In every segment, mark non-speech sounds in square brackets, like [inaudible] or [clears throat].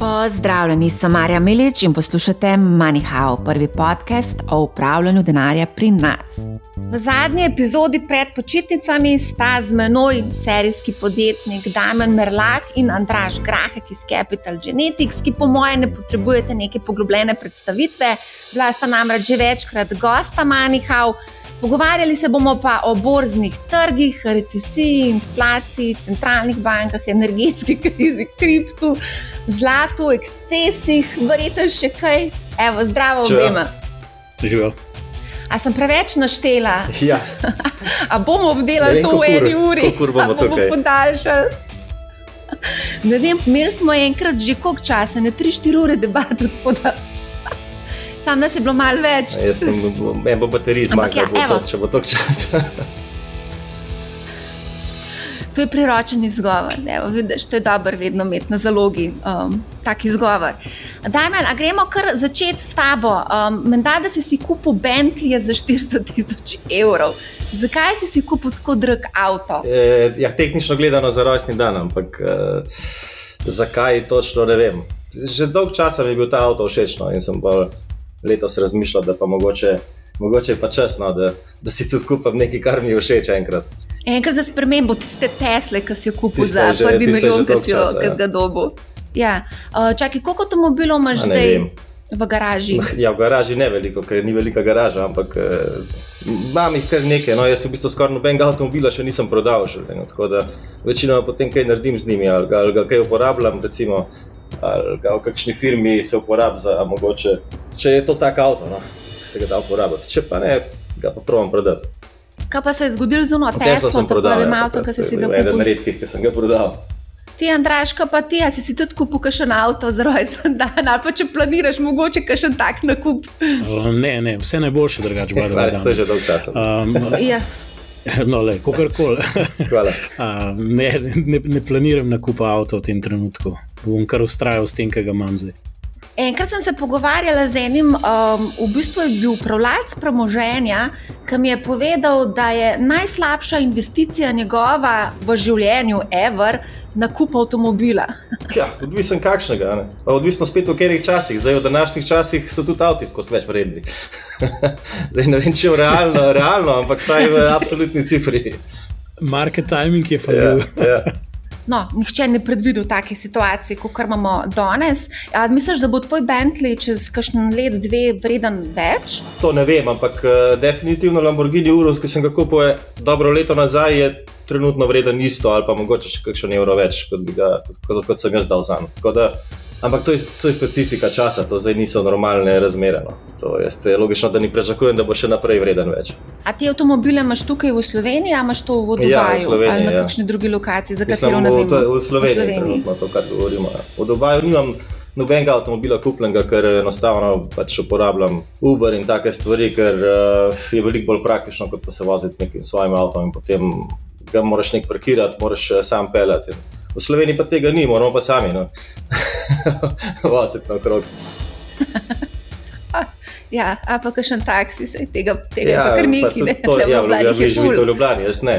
Pozdravljeni, sem Marja Milič in poslušate MoneyHow, prvi podcast o upravljanju denarja pri nas. V zadnji epizodi pred počitnicami sta z menoj serijski podjetnik Damien Merlak in Andraš Grahek iz Capital Genetics, ki po mojem ne potrebujete neke poglobljene predstavitve. Bila sta namreč že večkrat gosta MoneyHow. Pogovarjali se bomo pa o borznih trgih, recesiji, inflaciji, centralnih bankah, energetski [laughs] krizi, kriptu, zlatu, ekscesih, verjetno še kaj. Evo, zdravo obema. Živijo. A sem preveč naštela? Ja. [laughs] A bomo obdelali to v eni uri? Kako bomo to podaljšali? Ne vem, imeli smo enkrat že koliko časa, ne 3-4 ure debat [laughs] sam nas je bilo malo več. Ja, jaz ne bo baterij zmagal, ja, bo če bo to časa. To je priročen izgovor. Evo, vidiš, to je dobro, vedno imeti na zalogi um, tak izgovor. Dajmen, a gremo kar začeti s tabo. Um, Menda, da si si kupil Bentley za 400 tisoč evrov. Zakaj si si kupil tako drag avto? E, ja, tehnično gledano za rojstni dan, ampak uh, zakaj točno ne vem. Že dolgo časa mi je bil ta avto všeč no, in sem bolj letos razmišljal, da pa mogoče, mogoče pa čas, no, da, da si tudi kupim nekaj, kar mi je všeč enkrat. Enkrat za spremembo tiste Tesle, ki si jo kupil za prvi milijon, ki si jo ja. zdaj dobil. Ja. Uh, čakaj, koliko avtomobilov imaš zdaj vem. v garaži? [laughs] Ja, v garaži ne veliko, ker ni velika garaža, ampak uh, imam jih kar nekaj. No, jaz v bistvu skoraj nobenega avtomobila še nisem prodal, še, no, tako da večino potem kaj naredim z njimi ali ga, ali ga kaj uporabljam. Recimo, ali v kakšni firmi se uporablja za mogoče, če je to tak avto, no, se ga da uporabljati. Če pa ne, ga pa provam prodati. Kaj pa se je zgodilo z uno Teslo, sem prodal, ja, avto, ki si ga kupil? Eden redkih, ki sem ga prodal. Ti, Andraška, pa ti, si, si tudi kupil kakšen avto za rojsten dan, ali pa če planiraš, mogoče kakšen tak nakup? Uh, ne, ne, vse najboljše drugače. Ja, to je že dolgo časa. Um, ja. No, le, kakorkoli. [laughs] ne, ne, ne planiram nakupa avto v tem trenutku. Bom kar ustrajal s tem, kar ga imam zdaj. Enkrat sem se pogovarjala z enim, um, v bistvu je bil upravljalec premoženja, ki mi je povedal, da je najslabša investicija njegova v življenju, ever, nakup avtomobila. [laughs] ja, odvisen kakšnega. Odvisno spet v katerih časih. Zdaj, v današnjih časih so tudi avti skozi več vredni. [laughs] Zdaj, ne vem, če je realno, realno, ampak vsaj v [laughs] absolutni cifri. Market timing je falil. Ja, ja. No, nihče ne predvidel take situacije, kot imamo danes. Misliš, da bo tvoj Bentley čez kakšen let, dve, vreden več? To ne vem, ampak uh, definitivno Lamborghini Urus, ki sem ga kupil dobro leto nazaj, je trenutno vreden isto ali pa mogoče še kakšen evro več, kot, ga, kot, kot sem jaz dal za njega. Ampak to je, to je specifika časa, to zdaj niso normalne razmere. No. To je, je logično, da ni pričakujem, da bo še naprej vreden več. A ti avtomobile imaš tukaj v Sloveniji, ali imaš to v Dubaju ja, v Sloveniji, ali na ja. kakšni drugi lokaciji, za katero ne vem? V Sloveniji, v Sloveniji. to, kar govorimo. Ja. V Dubaju nimam nobenega avtomobila kupljenega, ker enostavno pač uporabljam Uber in take stvari, ker uh, je veliko bolj praktično, kot pa se voziti nekim svojim avtom in potem ga moraš nek parkirati, moraš uh, sam pelati. V Sloveniji pa tega ni, moramo pa sami. No. [laughs] Vositi na okrog. [laughs] ja, a pa še en taksi, tega, tega ja, kar nekaj ne more. Ja, ja, vi živite v Ljubljani, jaz ne.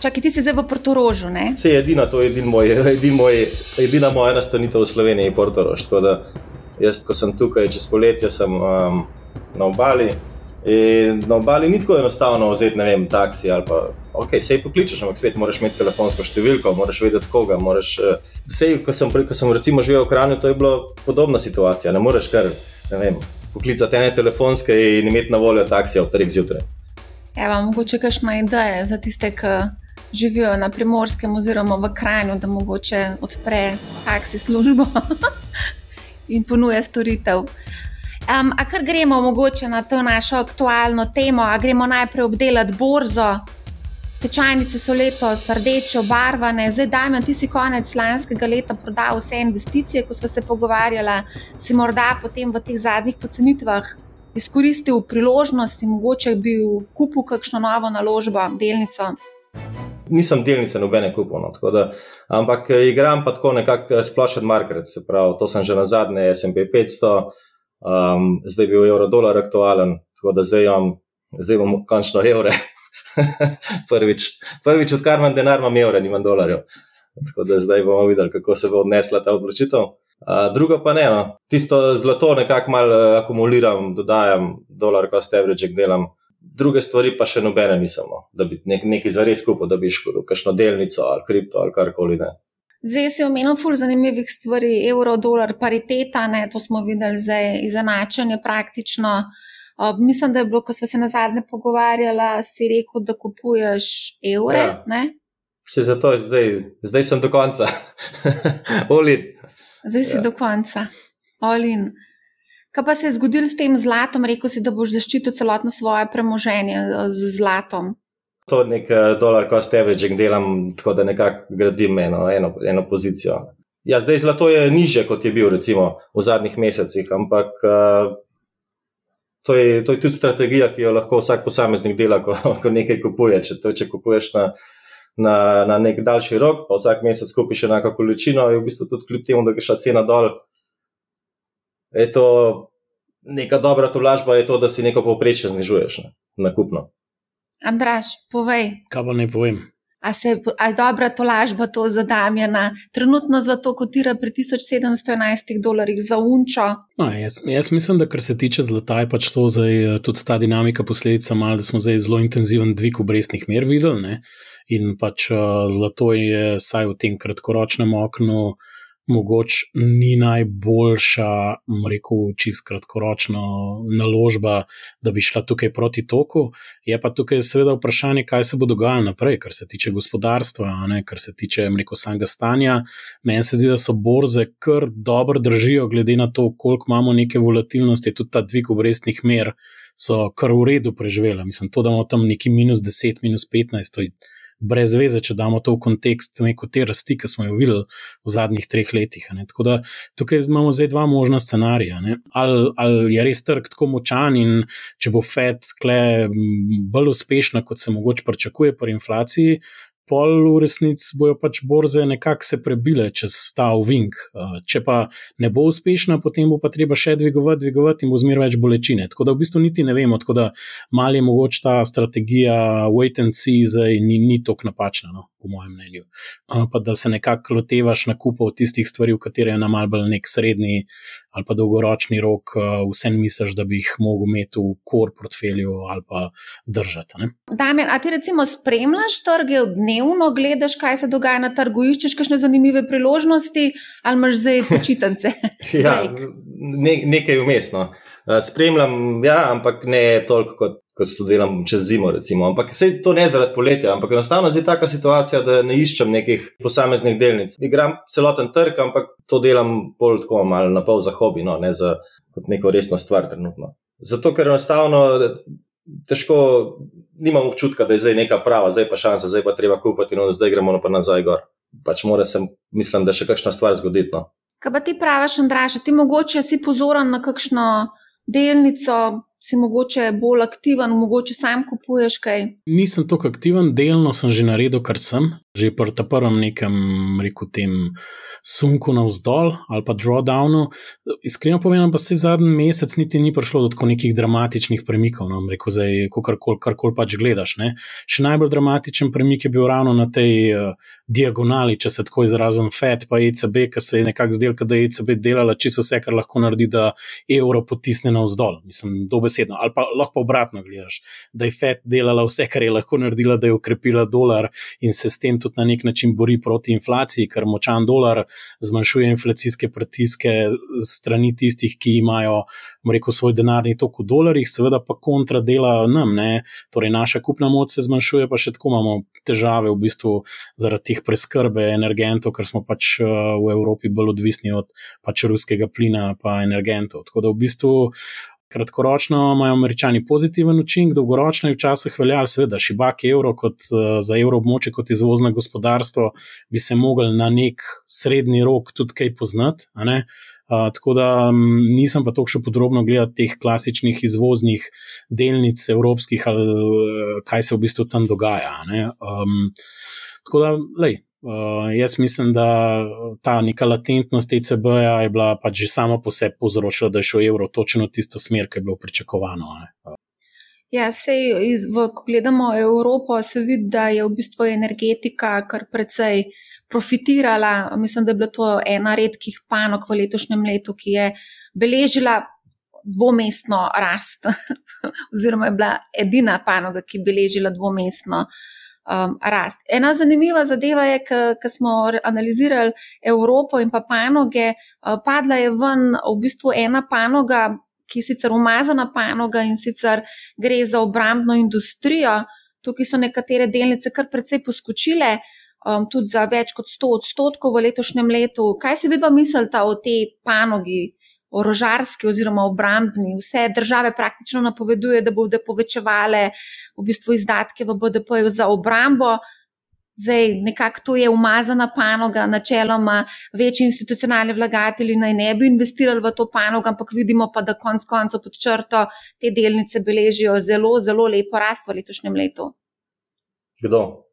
Čakaj, ti si zdaj v Portorožu, ne? Se je edina, to je edin moj, [laughs] edin moj, edina moja nastanitev v Sloveniji, Portorož. Tako da jaz, ko sem tukaj čez poletje, sem um, na obali. In na obali ni tako enostavno vzeti, ne vem, taksi ali pa, ok, se jih pokličeš, ampak spet moraš imeti telefonsko številko, moraš vedeti koga. Moraš, uh, sej, ko, sem, ko sem recimo živel v Kranju, to je bila podobna situacija. Ne moreš kar, ne vem, poklicati ene telefonske in imeti na voljo taksija v 3 zjutraj. Evo, mogoče kakšna ideja za tiste, ki živijo na primorskem oziroma v Kranju, da mogoče odpre taksi službo [laughs] in ponuja storitev. Um, a kar gremo mogoče na to našo aktualno temo, a gremo najprej obdelati borzo. Tečajnice so letos rdeče obarvane, zdaj dajmo, ti si konec lanskega leta prodal vse investicije, ko smo se pogovarjali, si morda potem v teh zadnjih pocenitvah izkoristil priložnost in mogoče bi kupil kakšno novo naložbo, delnico. Nisem delnice nobene kupil, no, da, ampak eh, igram pa tako nekako eh, splošen market, se pravi, to sem že na zadnje SP 500. Um, zdaj je bil evro dolar aktualen, tako da zdaj imam, zdaj imam končno evre. [laughs] prvič, prvič, odkar imam denar, imam evre, nimam dolarjev. Tako da zdaj bomo videli, kako se bo odnesla ta odločitev. Drugo pa ne, no. tisto zlato nekako malo uh, akumuliram, dodajam, dolar, ko ste vreče, delam. Druge stvari pa še nobene nisem, no. da bi nek, nekaj zares kupil, da bi šel kakšno delnico ali kripto ali karkoli. Ne. Zdaj si omenil ful zanimivih stvari, evro, dolar, pariteta, ne, to smo videli zdaj, izenačenje praktično. Uh, mislim, da je bilo, ko smo se na zadnje pogovarjali, si rekel, da kupuješ evre. Ja. Vse zato je zdaj, zdaj sem do konca. [laughs] Olin. Zdaj si ja. do konca, Olin. Kaj pa se je zgodilo s tem zlatom? Rekl si, da boš zaščitil celotno svoje premoženje eh, z zlatom. To nek uh, dolar cost averaging, delam tako, da nekako gradim eno, eno, eno pozicijo. Ja, zdaj zlato je niže, kot je bil recimo v zadnjih mesecih, ampak uh, to, je, to je tudi strategija, ki jo lahko vsak posameznik dela, ko, ko nekaj kupuje. Če, to, če kupuješ na na, na nek daljši rok, pa vsak mesec kupiš enako količino, in v bistvu tudi kljub temu, da je šla cena dol. Je to neka dobra tolažba, je to, da si neko povprečje znižuješ ne, na kupno. Andraš, povej. Kaj pa ne povem? A se je dobra tolažba to za Damjana? Trenutno zlato kotira pri 1711 dolarjih za unčo. No, jaz, jaz mislim, da kar se tiče zlata, je pač to zdaj eh, tudi ta dinamika posledica, mal, da smo zdaj zelo intenziven dvig obrestnih mer videli. Ne? In pač uh, zlato je, saj v tem kratkoročnem oknu, mogoče ni najboljša, rekel, čist kratkoročna naložba, da bi šla tukaj proti toku. Je pa tukaj seveda vprašanje, kaj se bo dogajalo naprej, kar se tiče gospodarstva, ne, kar se tiče rekel, samega stanja. Meni se zdi, da so borze kar dobro držijo, glede na to, koliko imamo neke volatilnosti, tudi ta dvig obrestnih mer. So kar v redu preživeli. Mislim, to, da imamo tam neki minus 10, minus 15, to je brez veze, če damo to v kontekst neko te rasti, ki smo jo videli v zadnjih treh letih. Tako da tukaj imamo zdaj dva možna scenarija. Ali, ali je res trg tako močan in če bo Fed bolj uspešna, kot se mogoče pričakuje pri inflaciji, pol v resnici bojo pač borze nekako se prebile čez ta uvink. Eh, če pa ne bo uspešna, potem bo pa treba še dvigovati, dvigovati in bo zmeraj več bolečine. Tako da v bistvu niti ne vemo, tako da mal je mogoče ta strategija wait and see zdaj ni, ni tako napačna. No? Po mojem mnenju. Pa da se nekako lotevaš nakupov tistih stvari, v katere je nam ali bolj nek srednji ali pa dolgoročni rok, vse misliš, da bi jih mogel imeti v kor portfelju ali pa držati. Damien, a ti recimo spremljaš trge dnevno, gledaš, kaj se dogaja na trgu, iščeš kakšne zanimive priložnosti ali imaš zdaj počitnice? [laughs] ja, ne, nekaj umestno. Spremljam, ja, ampak ne toliko kot kot to delam čez zimo. Recimo. Ampak se to ne zaradi poletja, ampak enostavno je taka situacija, da ne iščem nekih posameznih delnic. Igram celoten trg, ampak to delam bolj tako, malo na pol za hobi, no, ne za neko resno stvar trenutno. Zato, ker enostavno težko, nimam občutka, da je zdaj neka prava, zdaj pa šansa, zdaj pa treba kupiti no, zdaj gremo pa nazaj gor. Pač mora se, mislim, da še kakšna stvar zgoditi. No. Kaj pa ti praviš, Andraš, ti mogoče si pozoren na kakšno delnico, si mogoče bolj aktiven, mogoče sam kupuješ kaj? Nisem tako aktiven, delno sem že naredil, kar sem, že pri tem prvem nekem, rekel, tem sunku navzdol ali pa drawdownu. Iskreno povedano, pa se zadnji mesec niti ni prišlo do tako nekih dramatičnih premikov, no, rekel, zdaj, karkoli kar pač gledaš. Ne. Še najbolj dramatičen premik je bil ravno na tej uh, diagonali, če se tako izrazim, FED pa ECB, ki se je nekako zdel, da je ECB delala čisto vse, kar lahko naredi, da evro potisne navzdol. Mislim, dobesedno. Ali pa lahko obratno gledaš, da je FED delala vse, kar je lahko naredila, da je ukrepila dolar in se s tem tudi na nek način bori proti inflaciji, ker močan dolar zmanjšuje inflacijske pritiske strani tistih, ki imajo rekel, svoj denarni tok v dolarjih, seveda pa kontra dela nam. Ne? Torej, naša kupna moč se zmanjšuje, pa še tako imamo težave v bistvu zaradi teh preskrbe energentov, ker smo pač eh, v Evropi bolj odvisni od pač ruskega plina in energentov. Tako da v bistvu Kratkoročno imajo američani pozitiven učinek, dolgoročno je včasih veljalo, seveda, šibak evro kot uh, za evroobmoče, kot izvozno gospodarstvo, bi se mogli na nek srednji rok tudi kaj poznati. Uh, tako da um, nisem pa tako še podrobno gledal teh klasičnih izvoznih delnic evropskih, ali uh, kaj se v bistvu tam dogaja. Um, tako da, lej, Uh, jaz mislim, da ta neka latentnost ECB-ja je bila pač že sama po sebi povzročila, da je šel evro točno v tisto smer, ki je bilo pričakovano. Ne. Ja, sej, ko gledamo Evropo, se vidi, da je v bistvu energetika kar precej profitirala. Mislim, da je bila to ena redkih panog v letošnjem letu, ki je beležila dvomestno rast, [laughs] oziroma je bila edina panoga, ki je beležila dvomestno um, rast. Ena zanimiva zadeva je, ko smo analizirali Evropo in pa panoge, uh, padla je ven v bistvu ena panoga, ki je sicer umazana panoga in sicer gre za obrambno industrijo. Tukaj so nekatere delnice kar precej poskočile. Um, tudi za več kot 100 odstotkov v letošnjem letu. Kaj si vidva mislite o tej panogi, orožarski oziroma obrambni. Vse države praktično napovedujejo, da bodo povečevale v bistvu izdatke v BDP-ju za obrambo. Zdaj, nekako to je umazana panoga, načeloma večji institucionalni vlagatelji naj ne bi investirali v to panogo, ampak vidimo pa, da konec koncev pod črto te delnice beležijo zelo, zelo lepo rast v letošnjem letu. Kdo?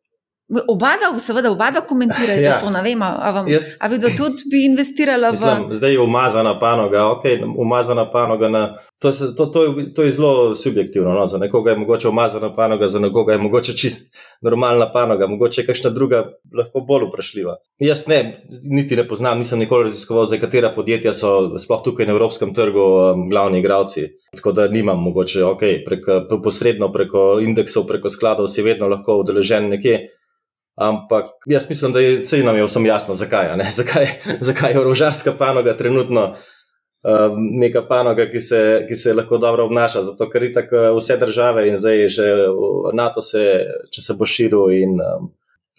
Oba, seveda, oba komentirate ja. to. Vem, a vam, Jaz, a vi tudi bi investirali v. Mislim, zdaj je umazana panoga, ok, umazana panoga. Na, to, se, to, to, je, to je zelo subjektivno. No? Za nekoga je mogoče umazana panoga, za nekoga je mogoče čist normalna panoga, mogoče je kakšna druga lahko bolj vprašljiva. Jaz ne, niti ne poznam, nisem nikoli raziskoval, za katera podjetja so sploh tukaj na evropskem trgu um, glavni igravci. Tako da nimam mogoče, ok, preko, posredno preko indeksov, preko skladov si vedno lahko udeležen nekje. Ampak jaz mislim, da je vse nam je vsem jasno, zakaj, [laughs] zakaj, zakaj je orožarska panoga trenutno um, neka panoga, ki se, ki se lahko dobro obnaša. Zato, ker je tako vse države in zdaj že NATO, se, če se bo širil in um,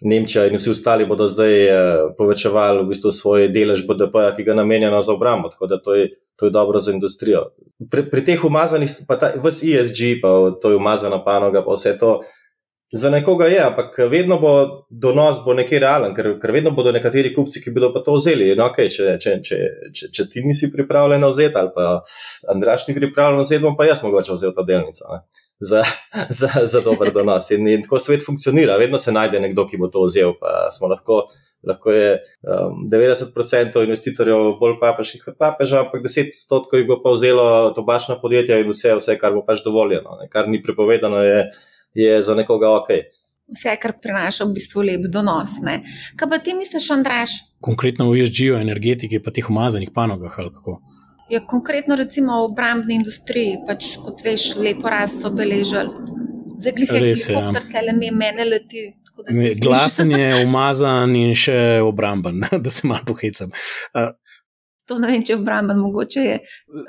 Nemčija in vsi ostali bodo zdaj uh, povečevali v bistvu svoj delež BDP, ki ga namenjajo za obrambo. Tako da to je, to je dobro za industrijo. Pri, pri teh umazanih, pa ta, vse ESG, pa to je umazana panoga, pa vse to. Za nekoga je, ampak vedno bo donos bo nekaj realen, ker, ker vedno bodo nekateri kupci, ki bodo pa to vzeli. No, okay, če, če, če, če, če ti nisi pripravljen vzeti, ali pa Andraš ni pripravljen vzeti, bom pa jaz mogoče vzel ta delnica za, za, za dober donos. In, in tako svet funkcionira, vedno se najde nekdo, ki bo to vzel. Lahko, lahko je um, 90% investitorjev bolj papežnih kot papeža, ampak 10% jih bo pa vzelo tobačna podjetja in vse, vse kar bo pač dovoljeno, ne, kar ni prepovedano. Je, je za nekoga ok. Vse, kar prinaša v bistvu lep donos. Ne? Kaj pa ti misliš, Andraš? Konkretno v ESG-u, energetiki, pa teh umazanih panogah ali kako? Ja, konkretno recimo v obrambni industriji, pač kot veš, lepo rast so beležili. Zdaj, helikopter, ja. le mi mene leti. Glasen je [laughs] umazan in še obramben, [laughs] da se malo pohecam. To ne vem, če je obramben, mogoče je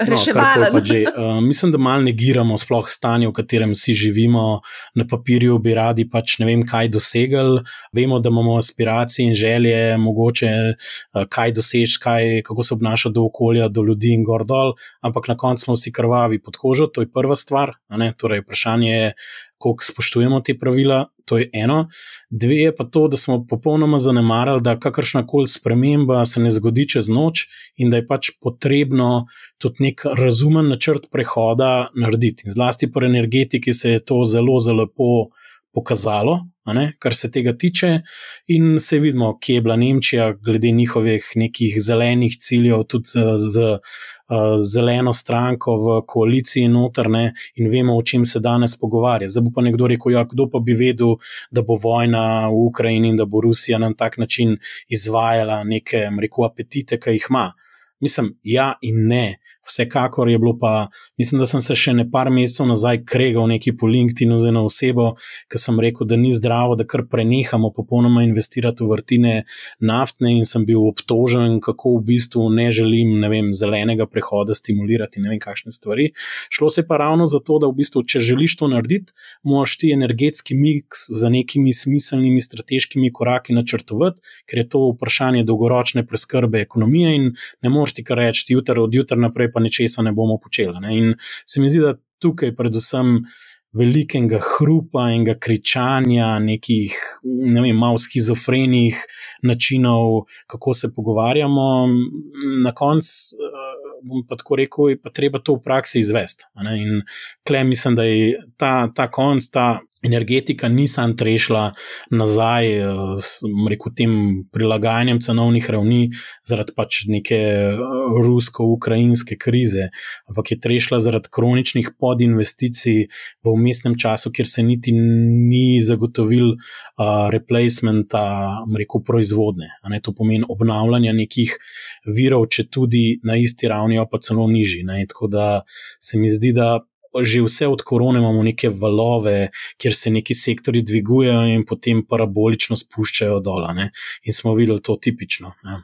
reševalen. No, uh, mislim, da malo negiramo sploh stanje, v katerem si živimo. Na papirju bi radi pač ne vem, kaj dosegli. Vemo, da imamo aspiracije in želje, mogoče uh, kaj doseči, kaj, kako se obnaša do okolja, do ljudi in gor dol, ampak na koncu smo vsi krvavi pod kožo, to je prva stvar. Torej, vprašanje je, koliko spoštujemo te pravila, to je eno. Dve je pa to, da smo popolnoma zanemarili, da kakršna koli sprememba se ne zgodi čez noč in da je pač potrebno tudi nek razumen načrt prehoda narediti. In zlasti pri energetiki se je to zelo, zelo lepo pokazalo, ne, kar se tega tiče, in se vidimo, kje je bila Nemčija, glede njihovih nekih zelenih ciljev, tudi z, z uh, zeleno stranko v koaliciji notrne, in vemo, o čem se danes pogovarja. Zdaj bo pa nekdo rekel: ja, kdo pa bi vedel, da bo vojna v Ukrajini in da bo Rusija na tak način izvajala neke, rekel, apetite, ki jih ima. Mislim, ja in ne. Vsekakor je bilo pa, mislim, da sem se še ne par mesecev nazaj kregal neki po LinkedIn-u z eno osebo, ki sem rekel, da ni zdravo, da kar prenehamo popolnoma investirati v vrtine naftne in sem bil obtožen, kako v bistvu ne želim, ne vem, zelenega prehoda stimulirati, ne vem, kakšne stvari. Šlo se pa ravno zato, da v bistvu, če želiš to narediti, moraš ti energetski miks za nekimi smiselnimi strateškimi koraki načrtovati, ker je to vprašanje dolgoročne preskrbe ekonomije in ne moreš ti kar reči, jutri od jutra naprej pa nečesa ne bomo počeli. Ne? In se mi zdi, da tukaj predvsem. Velikega hrupa in kričanja, nekih, ne vem, malo schizofrenih načinov, kako se pogovarjamo, na koncu, uh, bom pa tako rekel, je pa treba to v praksi izvesti. In klej mislim, da je ta, ta konc, ta energetika ni sam trešila nazaj, eh, rekel tem prilagajanjem cenovnih ravni zaradi pač neke eh, rusko-ukrajinske krize, ampak je trešila zaradi kroničnih podinvesticij v umestnem času, kjer se niti ni zagotovil uh, replacementa, rekel proizvodne. To pomeni obnavljanje nekih virov, če tudi na isti ravni, pa celo nižji. Ne? Tako da se mi zdi, da že vse od korone imamo neke valove, kjer se neki sektori dvigujejo in potem parabolično spuščajo dol. In smo videli to tipično. Ne.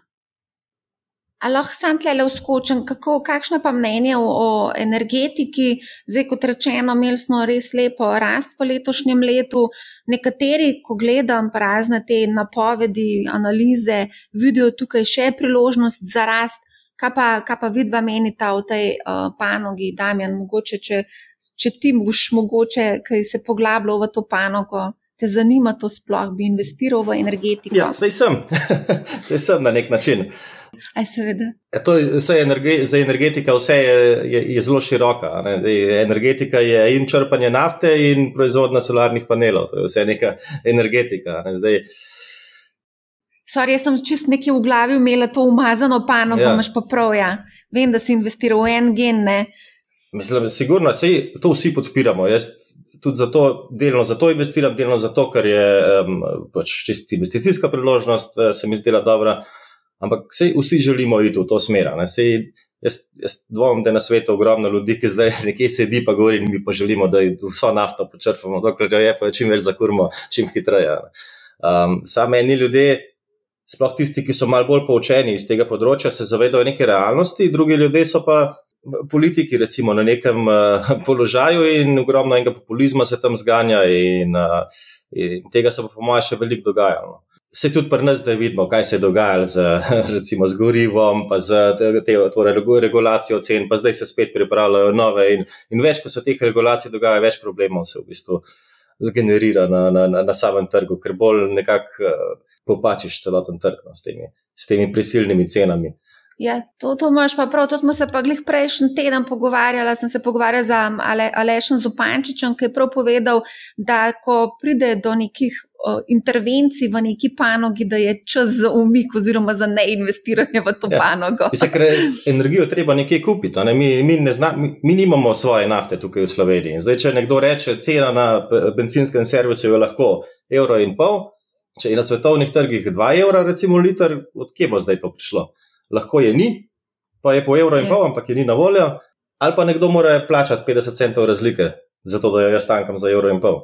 Ali lahko sam tle uskočim, kako, kakšno pa mnenje o, o energetiki? Zdaj, kot rečeno, imeli smo res lepo rast v letošnjem letu. Nekateri, ko gledam razne te napovedi, analize, vidijo tukaj še priložnost za rast. Kaj pa, kaj pa vidva menita o tej uh, panogi, Damjan, mogoče, če, če ti boš mogoče, kaj se poglabljal v to panogo, te zanima to sploh, bi investiral v energetiko? Ja, sej sem, [laughs] sej sem na nek način. Aj, seveda. Ja, to, energe, za energetika vse je, je, je zelo široka. Ne? Energetika je in črpanje nafte in proizvodna solarnih panelov, to je vse neka energetika. Ne? Zdaj, Sorry, jaz sem čist nekaj v glavi imela to umazano panogo, ja. imaš pa prav. Ja. Vem, da si investiral v en gen. Ne? Mislim, sigurno, sej, to vsi podpiramo. Jaz tudi zato, delno zato investiram, delno zato, ker je um, pač čist investicijska priložnost, eh, se mi zdela dobra. Ampak sej, vsi želimo iti v to smer. Sej, jaz, jaz dvomim, da je na svetu ogromno ljudi, ki zdaj [laughs] nekje sedi in govori, mi pa želimo, da vso nafto počrpamo, dokler jo je, pa čim več zakurmo, čim hitreje. Um, Sami eni ljudje sploh tisti, ki so malo bolj poučeni iz tega področja, se zavedajo neke realnosti, drugi ljudje so pa politiki, recimo, na nekem uh, [laughs] položaju in ogromno enega populizma se tam zganja, in, uh, in tega se pa, po mojem, še veliko dogajalo. Se tudi pri nas zdaj vidimo, kaj se je dogajalo z, [laughs] recimo, z gorivom, pa z te, te, torej, regulacijo cen, pa zdaj se spet pripravljajo nove. In, in več, ko se teh regulacij dogaja, več problemov se v bistvu zgenerira na, na, na, na samem trgu, ker bolj nekako. Uh, popačiš celoten trg no, s, temi, s temi prisilnimi cenami. Ja, to, to imaš pa prav. To smo se pa glih prejšnji teden pogovarjali. Sem se pogovarjal z Ale, Alešem Zupančičem, ki je prav povedal, da ko pride do nekih o, intervencij v neki panogi, da je čas za umik oziroma za neinvestiranje v to ja. panogo. Mislim, ker energijo treba nekje kupiti. Ne? Mi, mi, ne zna, mi, mi nimamo svoje nafte tukaj v Sloveniji. Zdaj, če nekdo reče, cena na benzinskem servisu je lahko evro in pol. Če je na svetovnih trgih 2 evra, recimo liter, odkje bo zdaj to prišlo? Lahko je ni, pa je po evro in ja. pol, ampak je ni na voljo, ali pa nekdo mora plačati 50 centov razlike, zato da jo jaz tankam za evro in pol.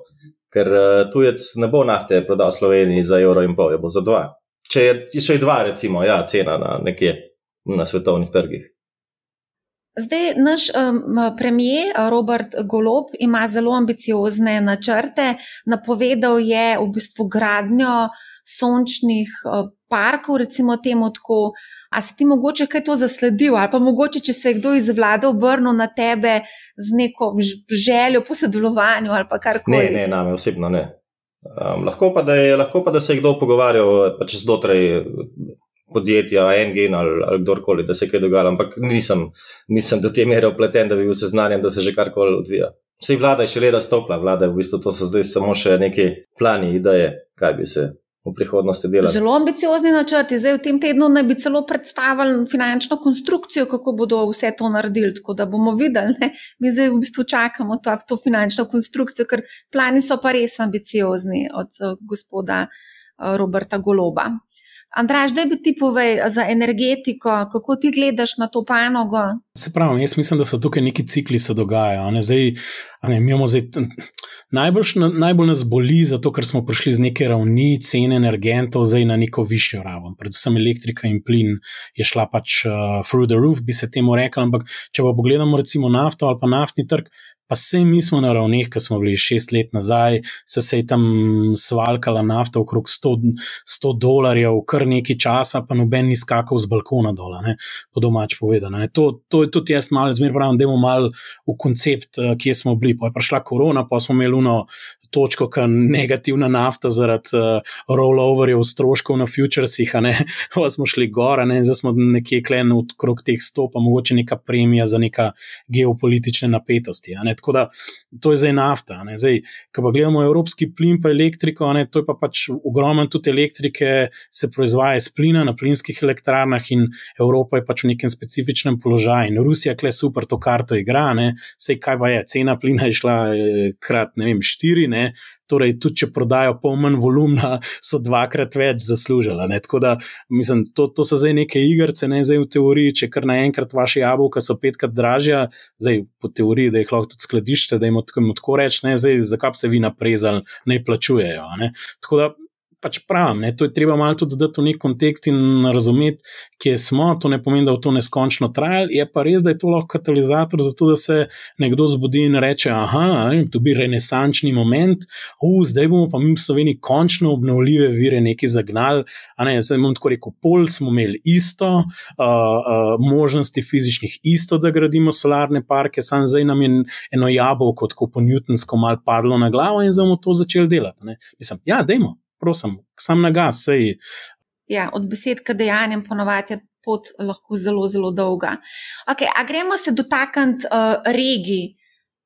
Ker uh, tujec ne bo nafte prodal Sloveniji za evro in pol, je bo za 2. Če je še 2, recimo, ja, cena na nekje na svetovnih trgih. Zdaj, naš um, premijer Robert Golob ima zelo ambiciozne načrte. Napovedal je v bistvu gradnjo sončnih uh, parkov, recimo temu tako. A si ti mogoče kaj to zasledil, ali pa mogoče, če se je kdo iz vlade obrnil na tebe z neko željo po sodelovanju ali karkoli? Ne, ne, name osebno ne. Um, lahko, pa, je, lahko pa, da se je kdo pogovarjal pač znotraj podjetja, Engen ali, ali kdorkoli, da se je kaj dogajalo, ampak nisem, nisem do te mere upleten, da bi bil seznanjen, da se že karkoli odvija. Vse vlada je še leda stopla, vlada je v bistvu to so zdaj samo še neki plani, ideje, kaj bi se v prihodnosti delalo. Zelo ambiciozni načrti. Zdaj v tem tednu naj bi celo predstavili finančno konstrukcijo, kako bodo vse to naredili. Tako da bomo videli, ne? mi zdaj v bistvu čakamo to, to finančno konstrukcijo, ker plani so pa res ambiciozni od uh, gospoda uh, Roberta Goloba. Andraž, da bi ti povedal za energetiko, kako ti gledaš na to panogo? Se pravi, jaz mislim, da so tukaj neki cikli se dogajajo. Zdaj, ne, zdaj, najbolj, najbolj nas boli, zato ker smo prišli z neke ravni cene energentov zdaj na neko višjo raven. Predvsem elektrika in plin je šla pač uh, through the roof, bi se temu rekli. Ampak če pa pogledamo recimo nafto ali pa naftni trg, pa se mi smo na ravneh, ki smo bili šest let nazaj, se, se je tam svalkala nafta okrog 100, 100 dolarjev, kar nekaj časa, pa noben ni skakal z balkona dol, po domač povedano. To, to je tudi jaz malo, zmeraj pravim, da imamo malo v koncept, eh, kje smo bili. Pa je prišla korona, pa smo imeli uno točko, ki je negativna nafta zaradi uh, rolloverjev stroškov na futuresih, ne, [laughs] pa smo šli gor, ne, zdaj smo nekje klen okrog teh stopa, mogoče neka premija za neka geopolitične napetosti. Ne, tako da to je zdaj nafta. Ne, zdaj, ko pa gledamo evropski plin pa elektriko, ne, to je pa pač ogromno tudi elektrike, se proizvaja iz plina na plinskih elektrarnah in Evropa je pač v nekem specifičnem položaju. In Rusija, kle super to karto igra, ne, sej kaj pa je, cena plina je šla eh, krat, ne vem, štiri, ne, torej tudi če prodajo pol manj volumna, [laughs] so dvakrat več zaslužila. Ne. Tako da, mislim, to, to so zdaj neke igrice, ne zdaj v teoriji, če kar naenkrat vaše jabolka so petkrat dražja, zdaj po teoriji, da jih lahko tudi skladišče, da jim tako reč, ne, zdaj zakaj se vi naprezali, ne plačujejo. Ne. Tako da pač pravim, ne, to je treba malo tudi dati v nek kontekst in razumeti, kje smo. To ne pomeni, da bo to neskončno trajalo, je pa res, da je to lahko katalizator za to, da se nekdo zbudi in reče: Ah, to bi renesančni moment, uh, zdaj bomo pa mi v Sloveniji končno obnovljive vire nekaj zagnali. Ne, zdaj bomo tako rekel, pol smo imeli isto, uh, uh, možnosti fizičnih isto, da gradimo solarne parke, samo zdaj nam je eno jabolko, kot po Newtonsko, mal padlo na glavo in zdaj bomo to začeli delati. Ne. Mislim, ja, dajmo prosim, sam na gas, sej. Ja, od besed k dejanjem ponovadi je pot lahko zelo, zelo dolga. Okay, a gremo se dotakniti uh, regij.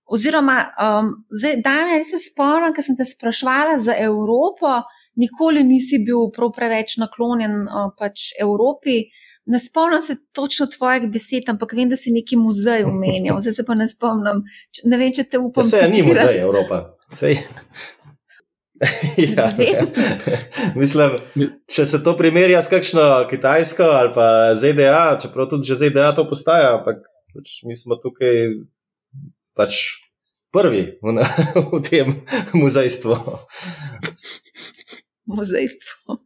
Oziroma, um, zdaj, da me res spomnim, ker sem te sprašvala za Evropo, nikoli nisi bil prav preveč naklonjen uh, pač Evropi. Ne spomnim se točno tvojih besed, ampak vem, da si neki muzej omenjal, zdaj se pa ne spomnim. Ne vem, če te upam. Vse ja, ni muzej Evropa. Sej. [laughs] ja. Mislim, če se to primerja s kakšno Kitajsko ali pa ZDA, čeprav tudi že ZDA to postaja, ampak pač mi smo tukaj pač prvi v, [laughs] v tem muzejstvu. Muzejstvo.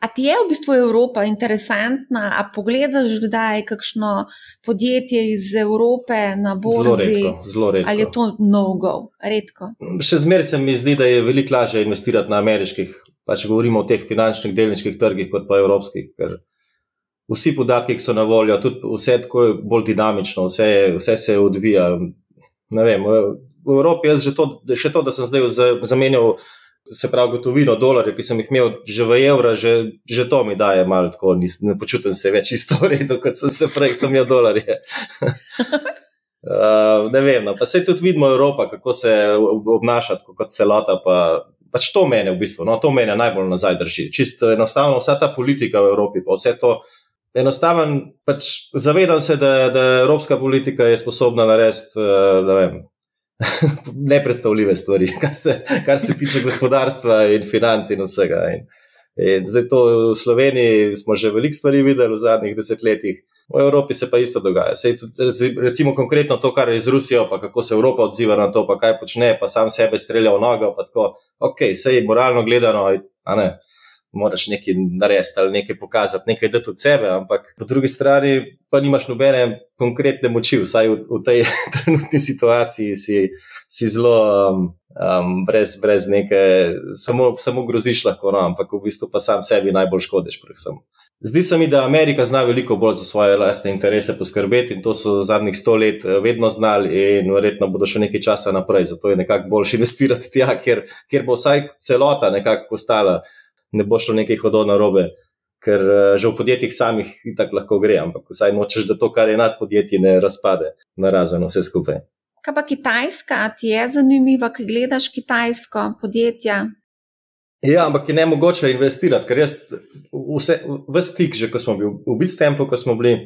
A ti je v bistvu Evropa interesantna? A pogledaš kdaj kakšno podjetje iz Evrope na borzi? Zelo redko. Zelo redko. Ali je to no-go? Redko. Še zmeraj se mi zdi, da je veliko lažje investirati na ameriških, pa če govorimo o teh finančnih delniških trgih, kot pa evropskih. Vsi podatki, ki so na voljo, tudi vse tako je bolj dinamično, vse, vse se odvija. Vem, v Evropi je že to, še to, da sem zdaj zamenjal se pravi, gotovino dolarja, ki sem jih imel že v evra, že, že to mi daje malo tako, nis, ne počutim se več isto redo, kot sem se prej, sem imel dolarje. [laughs] uh, ne vem, no, pa se tudi vidimo Evropa, kako se obnaša kot celota. Pa, pač to mene v bistvu, no, to mene najbolj nazaj drži. Čisto enostavno, vsa ta politika v Evropi, pa vse to. Enostaven, pač zavedam se, da, da evropska politika je sposobna narediti, ne vem, [laughs] nepredstavljive stvari, [laughs] kar se, kar se tiče gospodarstva in financ in vsega. In, in zdaj to v Sloveniji smo že veliko stvari videli v zadnjih desetletjih, v Evropi se pa isto dogaja. Sej, recimo konkretno to, kar je z Rusijo, pa kako se Evropa odziva na to, pa kaj počne, pa sam sebe strelja v nogo, ok, sej moralno gledano, a ne moraš nekaj narediti ali nekaj pokazati, nekaj dati od sebe, ampak po drugi strani pa nimaš nobene konkretne moči, vsaj v, v tej [laughs] trenutni situaciji si, si zelo um, um, brez, brez neke, samo, samo groziš lahko, no, ampak v bistvu pa sam sebi najbolj škodiš. Predvsem. Zdi se mi, da Amerika zna veliko bolj za svoje lastne interese poskrbeti in to so zadnjih sto let eh, vedno znali in verjetno bodo še nekaj časa naprej. Zato je nekako boljše [laughs] investirati tja, kjer, kjer bo vsaj celota nekako postala ne bo šlo nekaj hodov na robe, ker uh, že v podjetjih samih tako lahko gre, ampak vsaj nočeš, da to, kar je nad podjetji, ne razpade na razen vse skupaj. Kaj pa Kitajska, ti je zanimiva, ki gledaš kitajsko podjetje? Ja, ampak je ne mogoče investirati, ker jaz vse, vse stik, že ko smo bili v Bitstampu, ko smo bili,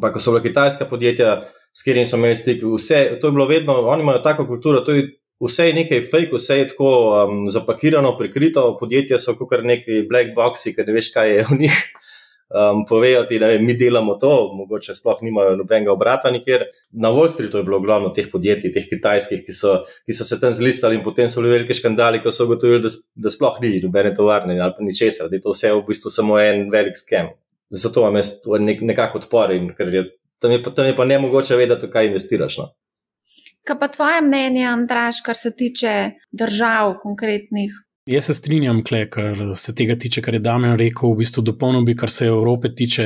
pa ko so bila kitajska podjetja, s katerimi smo imeli stik, vse, to je bilo vedno, oni imajo tako kulturo, to je vse je nekaj fake, vse je tako um, zapakirano, prikrito, podjetja so kot neki black boxi, ker ne veš, kaj je v njih. Um, povejo ti, da mi delamo to, mogoče sploh nimajo nobenega obrata nikjer. Na Wall Streetu je bilo ogromno teh podjetij, teh kitajskih, ki so, ki so se tam zlistali in potem so bili veliki škandali, ko so ugotovili, da, da sploh ni nobene tovarne ali pa ničesar, da je to vse v bistvu samo en velik skem. Zato imam jaz nek, nekako odpor in ker je tam, je tam je pa ne mogoče vedeti, kaj investiraš. No. Kaj pa tvoje mnenje, Andraš, kar se tiče držav konkretnih? Jaz se strinjam, kle, kar se tega tiče, kar je Damien rekel, v bistvu dopolnil bi, kar se Evrope tiče.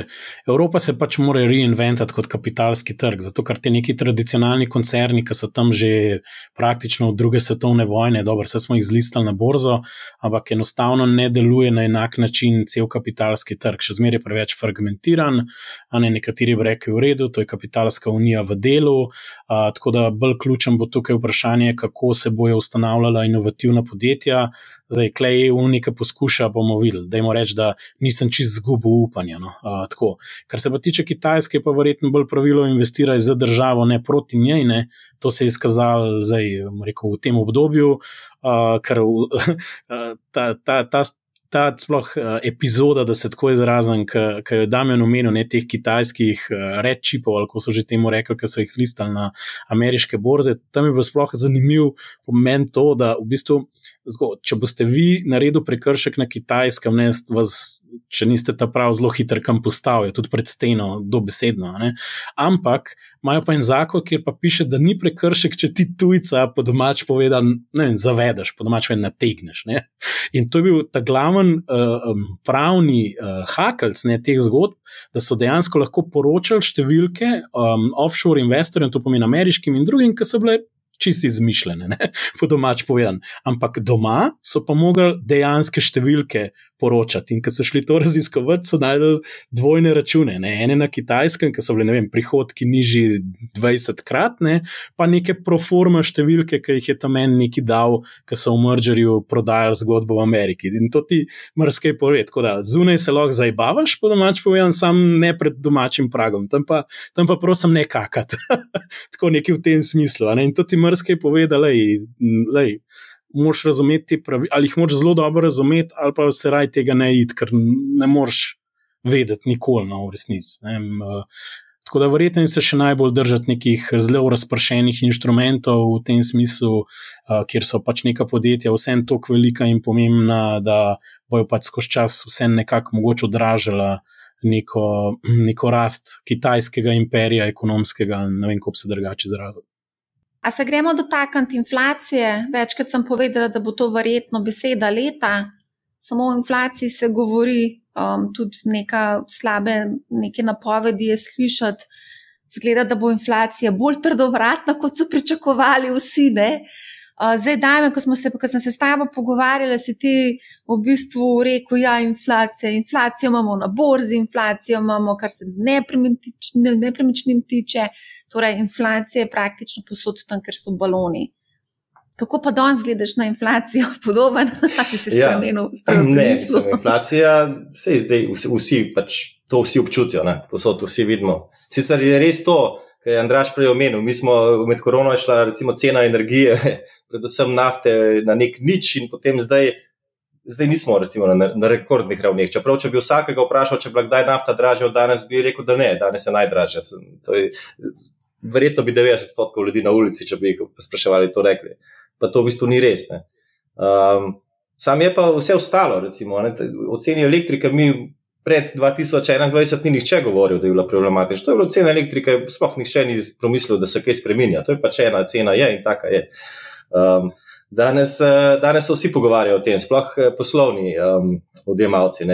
Evropa se pač mora reinventati kot kapitalski trg, zato ker te neki tradicionalni koncerni, ki so tam že praktično od druge svetovne vojne, dobro, vse smo jih zlistali na borzo, ampak enostavno ne deluje na enak način cel kapitalski trg, še zmeraj preveč fragmentiran, a ne nekateri bi rekli v redu, to je kapitalska unija v delu. A, tako da bolj ključen bo tukaj vprašanje, kako se bojo ustanavljala inovativna podjetja. Zdaj, klej EU nekaj poskuša, bomo videli. Dajmo reči, da nisem čist zgubil upanja. No. Uh, Kar se pa tiče Kitajske, pa verjetno bolj pravilo investirati za državo, ne proti njej. Ne. To se je izkazalo zdaj, rekel, v tem obdobju, uh, ker uh, [laughs] ta. ta, ta Ta sploh uh, epizoda, da se tako izrazim, ki jo Damien omenil, ne teh kitajskih uh, rečipov, ali kako so že temu rekli, ki so jih listali na ameriške borze. Tam je bilo sploh zanimivo pomen to, da v bistvu zgo, če boste vi naredili prekršek na kitajskem, ne, vas, če niste ta prav zelo hiter kam postavili, tudi pred steno, dobesedno. Ne. Ampak imajo pa en zakon, kjer pa piše, da ni prekršek, če ti tujca po domač povedal, ne vem, zavedeš, po domač vedno nategneš. Ne. In to je bil ta glaven uh, pravni uh, hakelc teh zgodb, da so dejansko lahko poročali številke um, offshore investorjem, to pomeni ameriškim in drugim, ki so bile čisti izmišljene, ne? [laughs] po domač povedan. Ampak doma so pa mogli dejanske številke poročati. In ko so šli to raziskovati, so najdel dvojne račune. Ne? Ene na kitajskem, ki so bile vem, prihodki nižji 20 krat, ne? pa neke proforma številke, ki jih je tam en neki dal, ki so v Mergerju prodajali zgodbo v Ameriki. In to ti mrskej pove. Tako da zunaj se lahko zabavaš, po domač povedan, sam ne pred domačim pragom, tam pa, tam pa prosim ne kakati. [laughs] Tako neki v tem smislu. In to ti mrske povedal, da moraš razumeti, pravi, ali jih moraš zelo dobro razumeti, ali pa se raj tega ne id, ker ne moreš vedeti nikoli na no, resnici. Tako da verjetno se še najbolj držati nekih zelo razpršenih inštrumentov v tem smislu, kjer so pač neka podjetja vsem tako velika in pomembna, da bojo pač skozi čas vsem nekako mogoče odražala neko, neko rast kitajskega imperija, ekonomskega, ne vem, kako se drugače izraziti. A se gremo dotakniti inflacije? Večkrat sem povedala, da bo to verjetno beseda leta. Samo o inflaciji se govori, um, tudi neka slabe neke napovedi je slišati. Zgleda, da bo inflacija bolj trdovratna, kot so pričakovali vsi. Uh, zdaj, dajme, ko, se, ko sem se s tabo pogovarjala, si ti v bistvu rekel, da ja, je inflacija. Inflacijo imamo na borzi, inflacijo imamo, kar se nepremičnin tiče. Torej, inflacija je praktično posod tam, ker so baloni. Kako pa danes gledaš na inflacijo, [laughs] podoben, ali si se ja. spremenil? [clears throat] Ne, sem, inflacija se je zdaj, vsi, vsi pač to vsi občutijo, ne? posod vsi vidimo. Sicer je res to, kar je Andraš prej omenil. Mi smo med korono šla, recimo, cena energije, [laughs] predvsem nafte, na nek nič in potem zdaj zdaj nismo recimo, na, na rekordnih ravneh. Čeprav, če bi vsakega vprašal, če je bila kdaj nafta dražja od danes, bi rekel, da ne, danes je najdražja. Je, verjetno bi 90% ljudi na ulici, če bi jih spraševali, to rekli. Pa to v bistvu ni res. Um, sam je pa vse ostalo, recimo, ne, o ceni elektrike mi. Pred 2021 ni nihče govoril, da je bila problematična. To je bila cena elektrike, sploh nihče ni pomislil, da se kaj spremenja. To je pač ena cena, je in taka je. Um, Danes, eh, danes se vsi pogovarjajo o tem, sploh eh, poslovni um, odjemalci.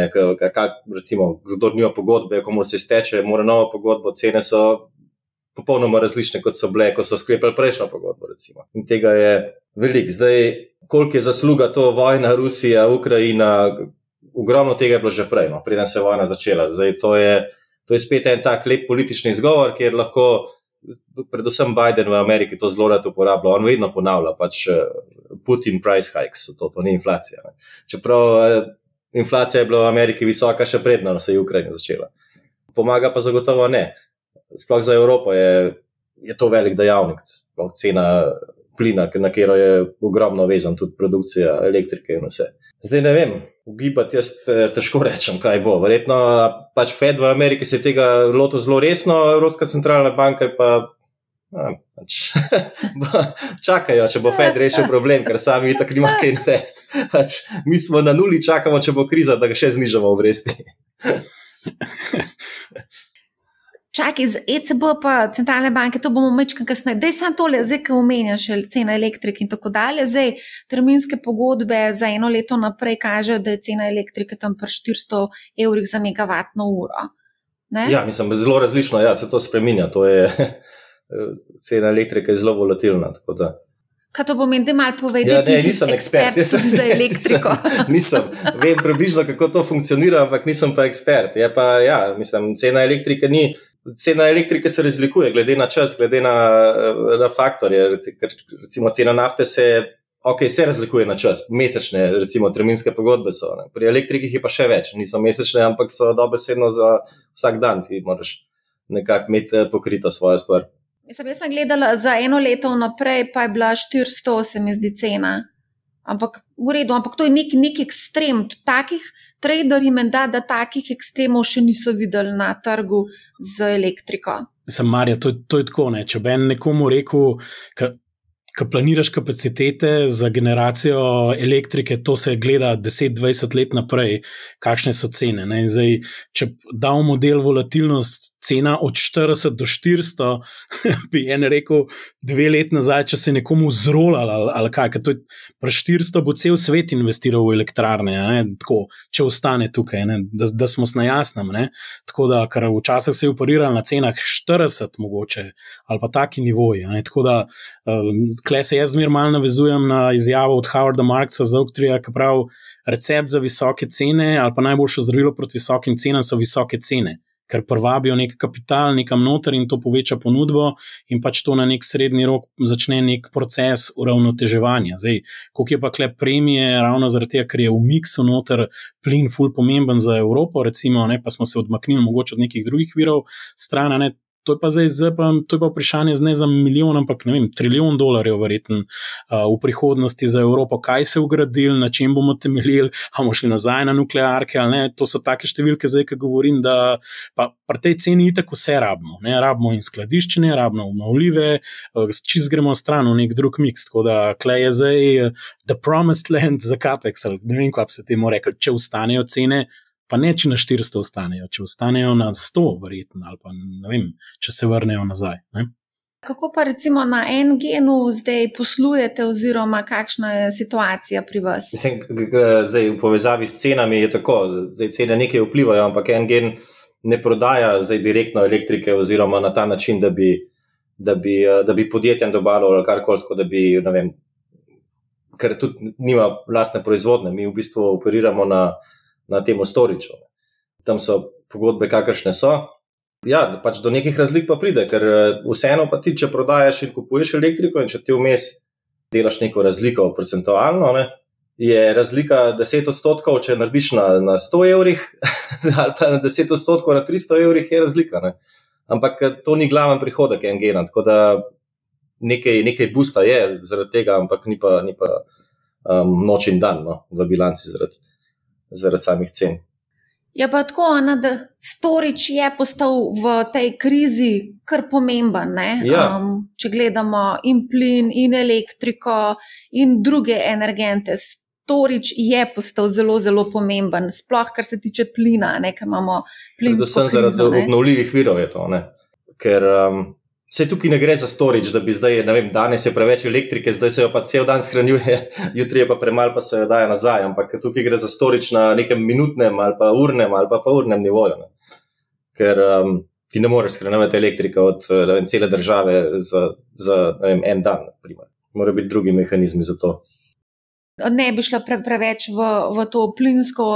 Recimo, kdo nima pogodbe, komu se izteče, mora novo pogodbo, cene so popolnoma različne, kot so bile, ko so sklepali prejšnjo pogodbo. Recimo. In tega je veliko. Zdaj, koliko je zasluga to vojna, Rusija, Ukrajina, ogromno tega je bilo že prej, no, preden se je vojna začela. Zdaj, to, je, to je spet en tak lep politični izgovor, kjer lahko. Predvsem Biden v Ameriki to zelo rado uporablja. On vedno ponavlja, pač Putin price hikes, to, to ni inflacija. Ne. Čeprav eh, inflacija je bila v Ameriki visoka, še predno se je Ukrajina začela. Pomaga pa zagotovo ne. Sploh za Evropo je, je to velik dejavnik, sploh cena plina, na katero je ogromno vezan tudi produkcija elektrike in vse. Zdaj ne vem, ugibati jaz eh, težko rečem, kaj bo. Verjetno pač Fed v Ameriki se tega loto zelo resno, Evropska centralna banka pa Pač, [laughs] čakajo, če bo Fed rešil problem, ker sami tako nima kaj narediti. Pač, mi smo na nuli, čakamo, če bo kriza, da ga še znižamo v vresti. [laughs] Čakaj, z ECB pa centralne banke, to bomo mečkaj kasneje. Dej sam tole, zdaj, ki omenjaš cena elektrike in tako dalje. Zdaj, terminske pogodbe za eno leto naprej kažejo, da je cena elektrike tam pri 400 evrih za megavatno uro. Ne? Ja, mislim, zelo različno, ja, se to spreminja. To je, [laughs] cena elektrike je zelo volatilna. Kaj to pomeni, da malo povedi? Ja, ne, nisem ekspert, ekspert za elektriko. [laughs] nisem, vem približno, kako to funkcionira, ampak nisem pa ekspert. Pa, ja, mislim, cena elektrike ni cena elektrike se razlikuje, glede na čas, glede na, na faktorje. Recimo, cena nafte se, okay, se razlikuje na čas, mesečne, recimo, terminske pogodbe so. Ne. Pri elektrikih je pa še več, niso mesečne, ampak so dobesedno za vsak dan, ti moraš nekako imeti eh, pokrito svojo stvar. Mislim, jaz sem gledala za eno leto naprej, pa je bila 400, se mi zdi cena. Ampak v redu, ampak to je nek, nek ekstrem. Takih traderji, menda, da takih ekstremov še niso videli na trgu z elektriko. Sem Marja, to, to je tako. Ne? Če bi nekomu rekel, Ko planiraš kapacitete za generacijo elektrike, to se gleda 10-20 let naprej, kakšne so cene. Zdaj, če damo model volatilnost, cena od 40 do 400, [laughs] bi en rekel, dve leti nazaj, če se je nekomu zrolal ali, ali kaj. Pri 400 bo cel svet investiral v elektrarne, Tako, če ostane tukaj, da, da smo na jasnem. Tako da, ker včasih se je uporiral na cenah 40, mogoče ali pa taki nivoji. Tako da. Um, Klej se jaz zmer malo navezujem na izjavo od Howarda Marksa za Oktrija, ki pravi: recept za visoke cene ali pa najboljše zdravilo proti visokim cenam so visoke cene, ker privabijo nek kapital nekam noter in to poveča ponudbo, in pač to na nek srednji rok začne nek proces uravnoteževanja. Zdaj, koliko je pa kle premije, ravno zaradi tega, ker je v miksu noter plin, ful pomemben za Evropo, recimo, ne, pa smo se odmaknili mogoče od nekih drugih virov stran, ne, To je pa zdaj, zdaj pa, to je pa vprašanje ne za milijon, ampak ne vem, trilijon dolarjev, verjetno uh, v prihodnosti za Evropo, kaj se je ugradili, na čem bomo temeljili, ali bomo šli nazaj na nuklearke ali ne. To so take številke, zdaj, ki govorim, da pa pri tej ceni itak vse rabimo. Ne? Rabimo in skladiščenje, rabimo obnovljive, uh, čist gremo stran v nek drug miks. Tako da klej je zdaj uh, the promised land za Capex, ali ne vem, kako se temu reče, če ustanejo cene pa ne če na 400 ostanejo, če ostanejo na 100, verjetno, ali pa ne vem, če se vrnejo nazaj. Ne? Kako pa recimo na en genu zdaj poslujete, oziroma kakšna je situacija pri vas? Mislim, zdaj, v povezavi s cenami je tako, da cene nekaj vplivajo, ampak en gen ne prodaja zdaj direktno elektrike, oziroma na ta način, da bi, da bi, da bi podjetjem dobalo ali karkoli, tako da bi, ne vem, ker tudi nima vlastne proizvodne. Mi v bistvu operiramo na na tem storiču. Tam so pogodbe, kakršne so. Ja, pač do nekih razlik pa pride, ker eh, vseeno pa ti, če prodajaš in kupuješ elektriko, in če ti vmes delaš neko razliko, procentualno, ne, je razlika 10 odstotkov, če narediš na, na 100 evrih, [laughs] ali pa na 10 odstotkov na 300 evrih, je razlika. Ne. Ampak eh, to ni glaven prihodek NGN, tako da nekaj, nekaj busta je zaradi tega, ampak ni pa, ni pa um, noč in dan no, v bilanci zaradi zaradi samih cen. Je pa tako, Ana, da storič je postal v tej krizi kar pomemben. Ja. Um, če gledamo in plin, in elektriko, in druge energente, storič je postal zelo, zelo pomemben, sploh kar se tiče plina, ne, ker imamo plin. Predvsem zaradi obnovljivih virov je to. Ne? Ker um, Se tukaj ne gre za storič, da bi zdaj, ne vem, danes je preveč elektrike, zdaj se jo pa cel dan shranjuje, [laughs] jutri je pa premalo, pa se jo daje nazaj. Ampak tukaj gre za storič na nekem minutnem ali pa urnem ali pa pa urnem nivoju. Ne. Ker um, ti ne moreš shranjevati elektrike od vem, cele države za, za vem, en dan. Morajo biti drugi mehanizmi za to. Ne bi šla pre, preveč v, v to plinsko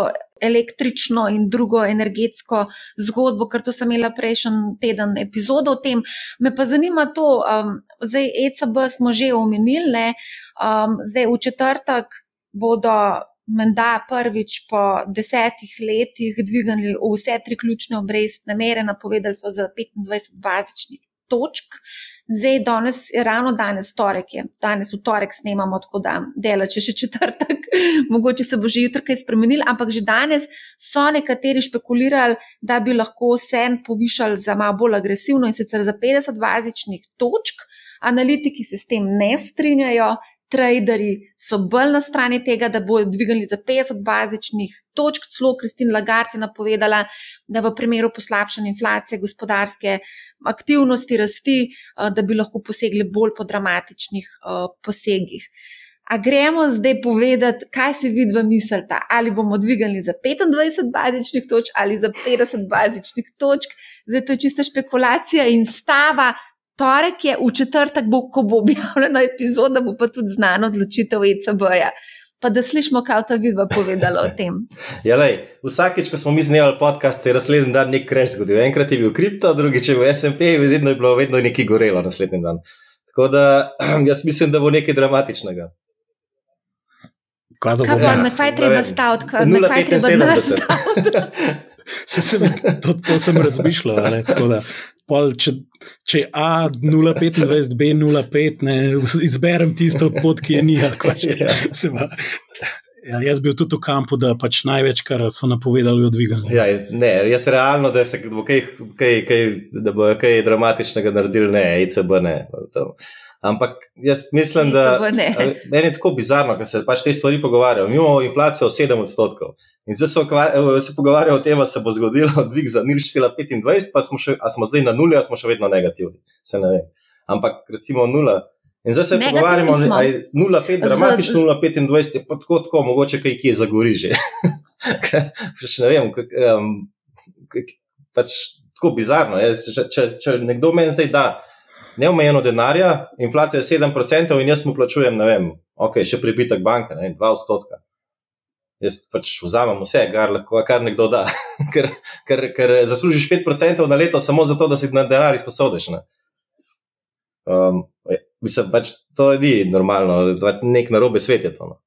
električno in drugo energetsko zgodbo, ker to sem imela prejšnji teden epizodo o tem. Me pa zanima to, um, zdaj ECB smo že omenili, ne, um, zdaj v četrtek bodo. Menda prvič po desetih letih dvignili vse tri ključne obrestne mere, napovedali so za 25 bazičnih točk. Zdaj, danes, ravno danes, torek je, danes v torek snemamo, tako da dela, če še četrtek, [laughs] mogoče se bo že jutri kaj spremenil, ampak že danes so nekateri špekulirali, da bi lahko sen povišali za malo bolj agresivno in sicer za 50 bazičnih točk. Analitiki se s tem ne strinjajo, Traderji so bolj na strani tega, da bodo dvignili za 50 bazičnih točk. Celo Kristina Lagarde je napovedala, da v primeru poslabšanja inflacije, gospodarske aktivnosti, rasti, uh, da bi lahko posegli bolj po dramatičnih uh, posegih. A gremo zdaj povedati, kaj si vidva mislita, ali bomo dvigali za 25 bazičnih točk ali za 50 bazičnih točk. Zdaj to je čista špekulacija in stava. Torek je v četrtek, bo, ko bo objavljena epizoda, bo pa tudi znano odločitev ECB-ja. Pa da slišimo, kaj ta vidva povedala o tem. [laughs] ja, lej, vsakeč, ko smo mi znemali podcast, se je naslednji dan nek kreš zgodil. Enkrat je bil kripto, drugič je bil SMP, vedno je bilo vedno nekaj gorelo naslednji dan. Tako da [clears throat] jaz mislim, da bo nekaj dramatičnega. Kaj kaj pa, na kaj treba staviti? 0,75. [laughs] to, to sem razmišljal. Ne, da, pol, če, če je A 0,25, B 0,5, izberem tisto pot, ki je ni. Ja. Ja, jaz bil tudi v kampu, da pač največ, kar so napovedali, odvigano. Ja, jaz, ne, jaz realno, da, se, bo kaj, kaj, kaj, da bo kaj dramatičnega naredil, ne, ECB ne. Ampak jaz mislim, da meni je tako bizarno, da se pač te stvari pogovarjajo. Mi imamo inflacijo 7 odstotkov. In zdaj se, se pogovarjajo o tem, da se bo zgodilo [laughs] dvig za 0,25, pa smo, še, smo zdaj na nuli, a smo še vedno negativni. Se ne vem. Ampak recimo nula. In zdaj se pogovarjamo, da je 0,5, dramatično 0,25, je pa tako, tako mogoče kaj kje zagori že. Še [laughs] ne vem, kak, um, kak, pač tako bizarno. Če, če, če nekdo meni zdaj da neomejeno denarja, inflacija je 7% in jaz mu plačujem, ne vem, ok, še pribitek banke, ne, 2 odstotka. Jaz pač vzamem vse, kar, lahko, kar nekdo da, [laughs] ker, ker, ker zaslužiš 5% na leto samo zato, da si na denar izposodiš. Ne. Um, Mislim, pač to ni normalno, pač nek narobe svet je to. No.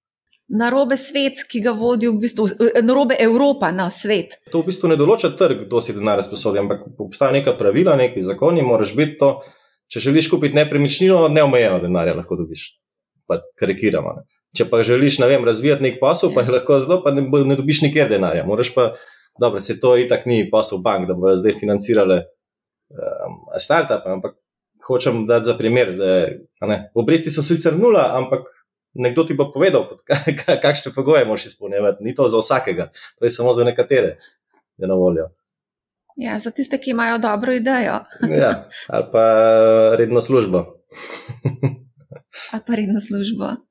Narobe svet, ki ga vodi v bistvu, narobe Evropa na svet. To v bistvu ne določa trg, kdo si denar sposodi, ampak obstaja neka pravila, neki zakoni, moraš biti to. Če želiš kupiti nepremičnino, neomejeno denarja lahko dobiš. Pa karikiramo. Ne. Če pa želiš, ne vem, razvijati nek posel, pa je lahko zelo, pa ne, ne dobiš nikjer denarja. Moraš pa, dobro, se to itak ni posel bank, da bodo zdaj financirale um, start-up, ampak hočem dati za primer, da obresti so sicer nula, ampak nekdo ti bo povedal, [laughs] kakšne pogoje moraš izpolnjevati. Ni to za vsakega, to je samo za nekatere, da na voljo. Ja, za tiste, ki imajo dobro idejo. ja, ali pa redno službo. [laughs] ali pa redno službo.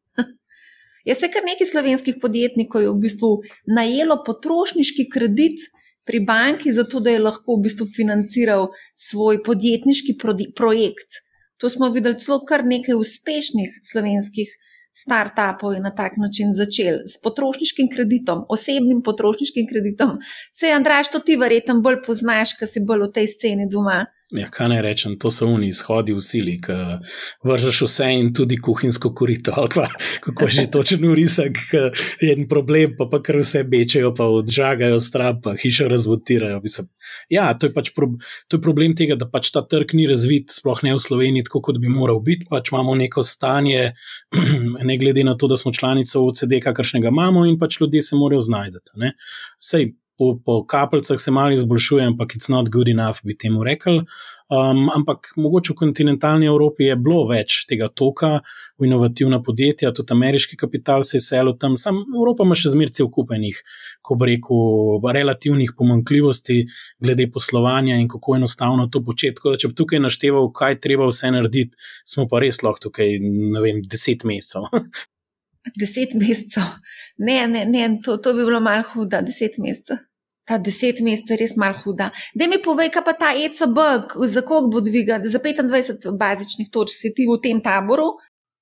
Jaz se kar nekaj slovenskih podjetnikov je v bistvu najelo potrošniški kredit, pri banki, zato da je lahko v bistvu financiral svoj podjetniški projekt. To smo videli celo kar nekaj uspešnih slovenskih start-upov in na tak način začeli s potrošniškim kreditom, osebnim potrošniškim kreditom. Se, Andraš, to ti verjetno bolj poznaš, ker si bolj v tej sceni doma. Ja, kaj naj rečem, to so oni izhodi v sili, ki vržeš vse in tudi kuhinjsko korito. Pa, kako že točen urisak, je en problem, pa, pa kar vse bečejo, pa odžagajo strap, pa hišo razvotirajo. Ja, to je pač pro, to je problem tega, da pač ta trg ni razvit, sploh ne v Sloveniji, tako kot bi moral biti. Pač imamo neko stanje, [clears throat] ne glede na to, da smo članica OCD, kakršnega imamo, in pač ljudje se morajo znajti po, po kapljicah se malo izboljšuje, ampak it's not good enough, bi temu rekel. Um, ampak mogoče v kontinentalni Evropi je bilo več tega toka v inovativna podjetja, tudi ameriški kapital se je selil tam, sam Evropa ima še zmeraj cel kupenih, ko bi rekel, relativnih pomankljivosti glede poslovanja in kako enostavno to početi. Če bi tukaj našteval, kaj treba vse narediti, smo pa res lahko tukaj, ne vem, deset mesecev. [laughs] Deset mesecev. Ne, ne, ne to, to bi bilo malo huda, deset mesecev ta deset mesecev je res malo huda. Da mi povej, kaj pa ta ECB, za koga bo dvigal, za 25 bazičnih točk si ti v tem taboru,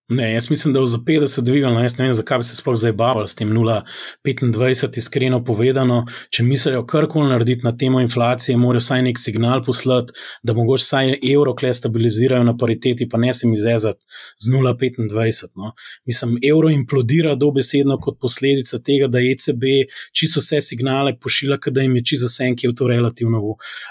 Ne, jaz mislim, da je za 50 dvigal, jaz ne vem, zakaj bi se sploh zabavali s tem 0,25, iskreno povedano. Če mislijo karkoli narediti na temo inflacije, morajo vsaj nek signal poslati, da mogoče vsaj evro kle stabilizirajo na pariteti, pa ne se mi zezati z 0,25. No. Mislim, evro implodira dobesedno kot posledica tega, da ECB čisto vse signale pošilja, da jim je čisto vse enkrat v to relativno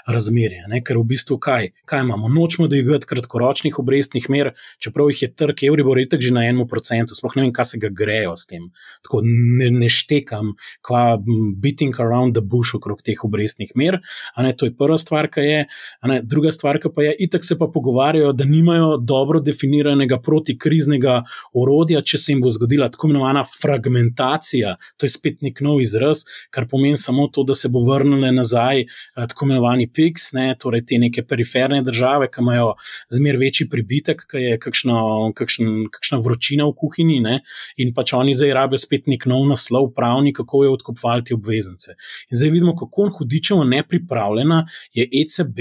razmerje. Ne. Ker v bistvu kaj? Kaj imamo? Nočemo dvigati kratkoročnih obrestnih mer, čeprav jih je trg, evro bo itek že na enem procentu, sploh ne vem, kaj se ga grejo s tem. Tako ne, ne štekam, kva beating around the bush okrog teh obrestnih mer. Ne, to je prva stvar, ki je. Ne, druga stvar, pa je, itek se pa pogovarjajo, da nimajo dobro definiranega protikriznega orodja, če se jim bo zgodila tako imenovana fragmentacija. To je spet nek nov izraz, kar pomeni samo to, da se bo vrnile nazaj eh, tako imenovani PIX, ne, torej te neke periferne države, ki imajo zmer večji pribitek, ki je kakšna, kakšna, kakšna vročina v kuhinji, ne, in pač oni zdaj rabijo spet nek nov naslov, pravni, kako je odkupovati obveznice. In zdaj vidimo, kako hudičevo nepripravljena je ECB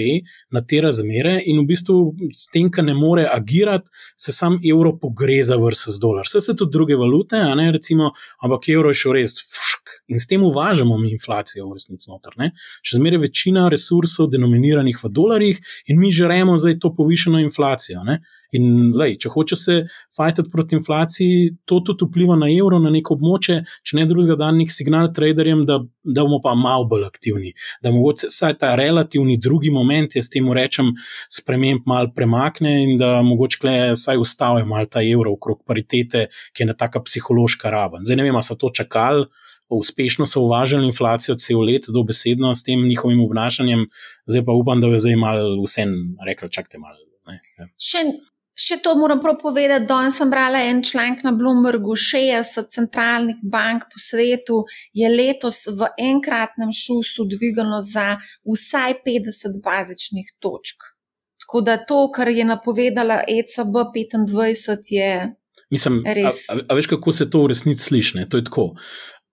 na te razmere, in v bistvu s tem, ki ne more agirati, se sam evro pogreza versus dolar. Vse so tudi druge valute, ne, recimo, ampak evro je šel res. Fušk, in s tem uvažamo mi inflacijo v resnici noter. Ne. Še zmeraj večina resursov denominiranih v dolarjih in mi želimo zdaj to povišeno inflacijo. Ne? In lej, če hoče se fajtati proti inflaciji, to tudi vpliva na evro, na neko območje, če ne drugega, da nek signal traderjem, da, da bomo pa malo bolj aktivni. Da mogoče vsaj ta relativni drugi moment, jaz temu rečem, sprememb mal premakne in da mogoče kle vsaj ustavijo mal ta evro okrog paritete, ki je na taka psihološka raven. Zdaj ne vem, so to čakali uspešno so uvažali inflacijo cel let, dobesedno s tem njihovim obnašanjem, zdaj pa upam, da je zdaj malo vse rekel, čakajte malo. Ja. Še, še to moram prav povedati. Danes sem brala en članek na Bloombergu, 60 centralnih bank po svetu je letos v enkratnem šusu dvigalo za vsaj 50 bazičnih točk. Tako da to, kar je napovedala ECB 25, je. Mislim. A, a, a veš, kako se to v resnici sliši? To je tako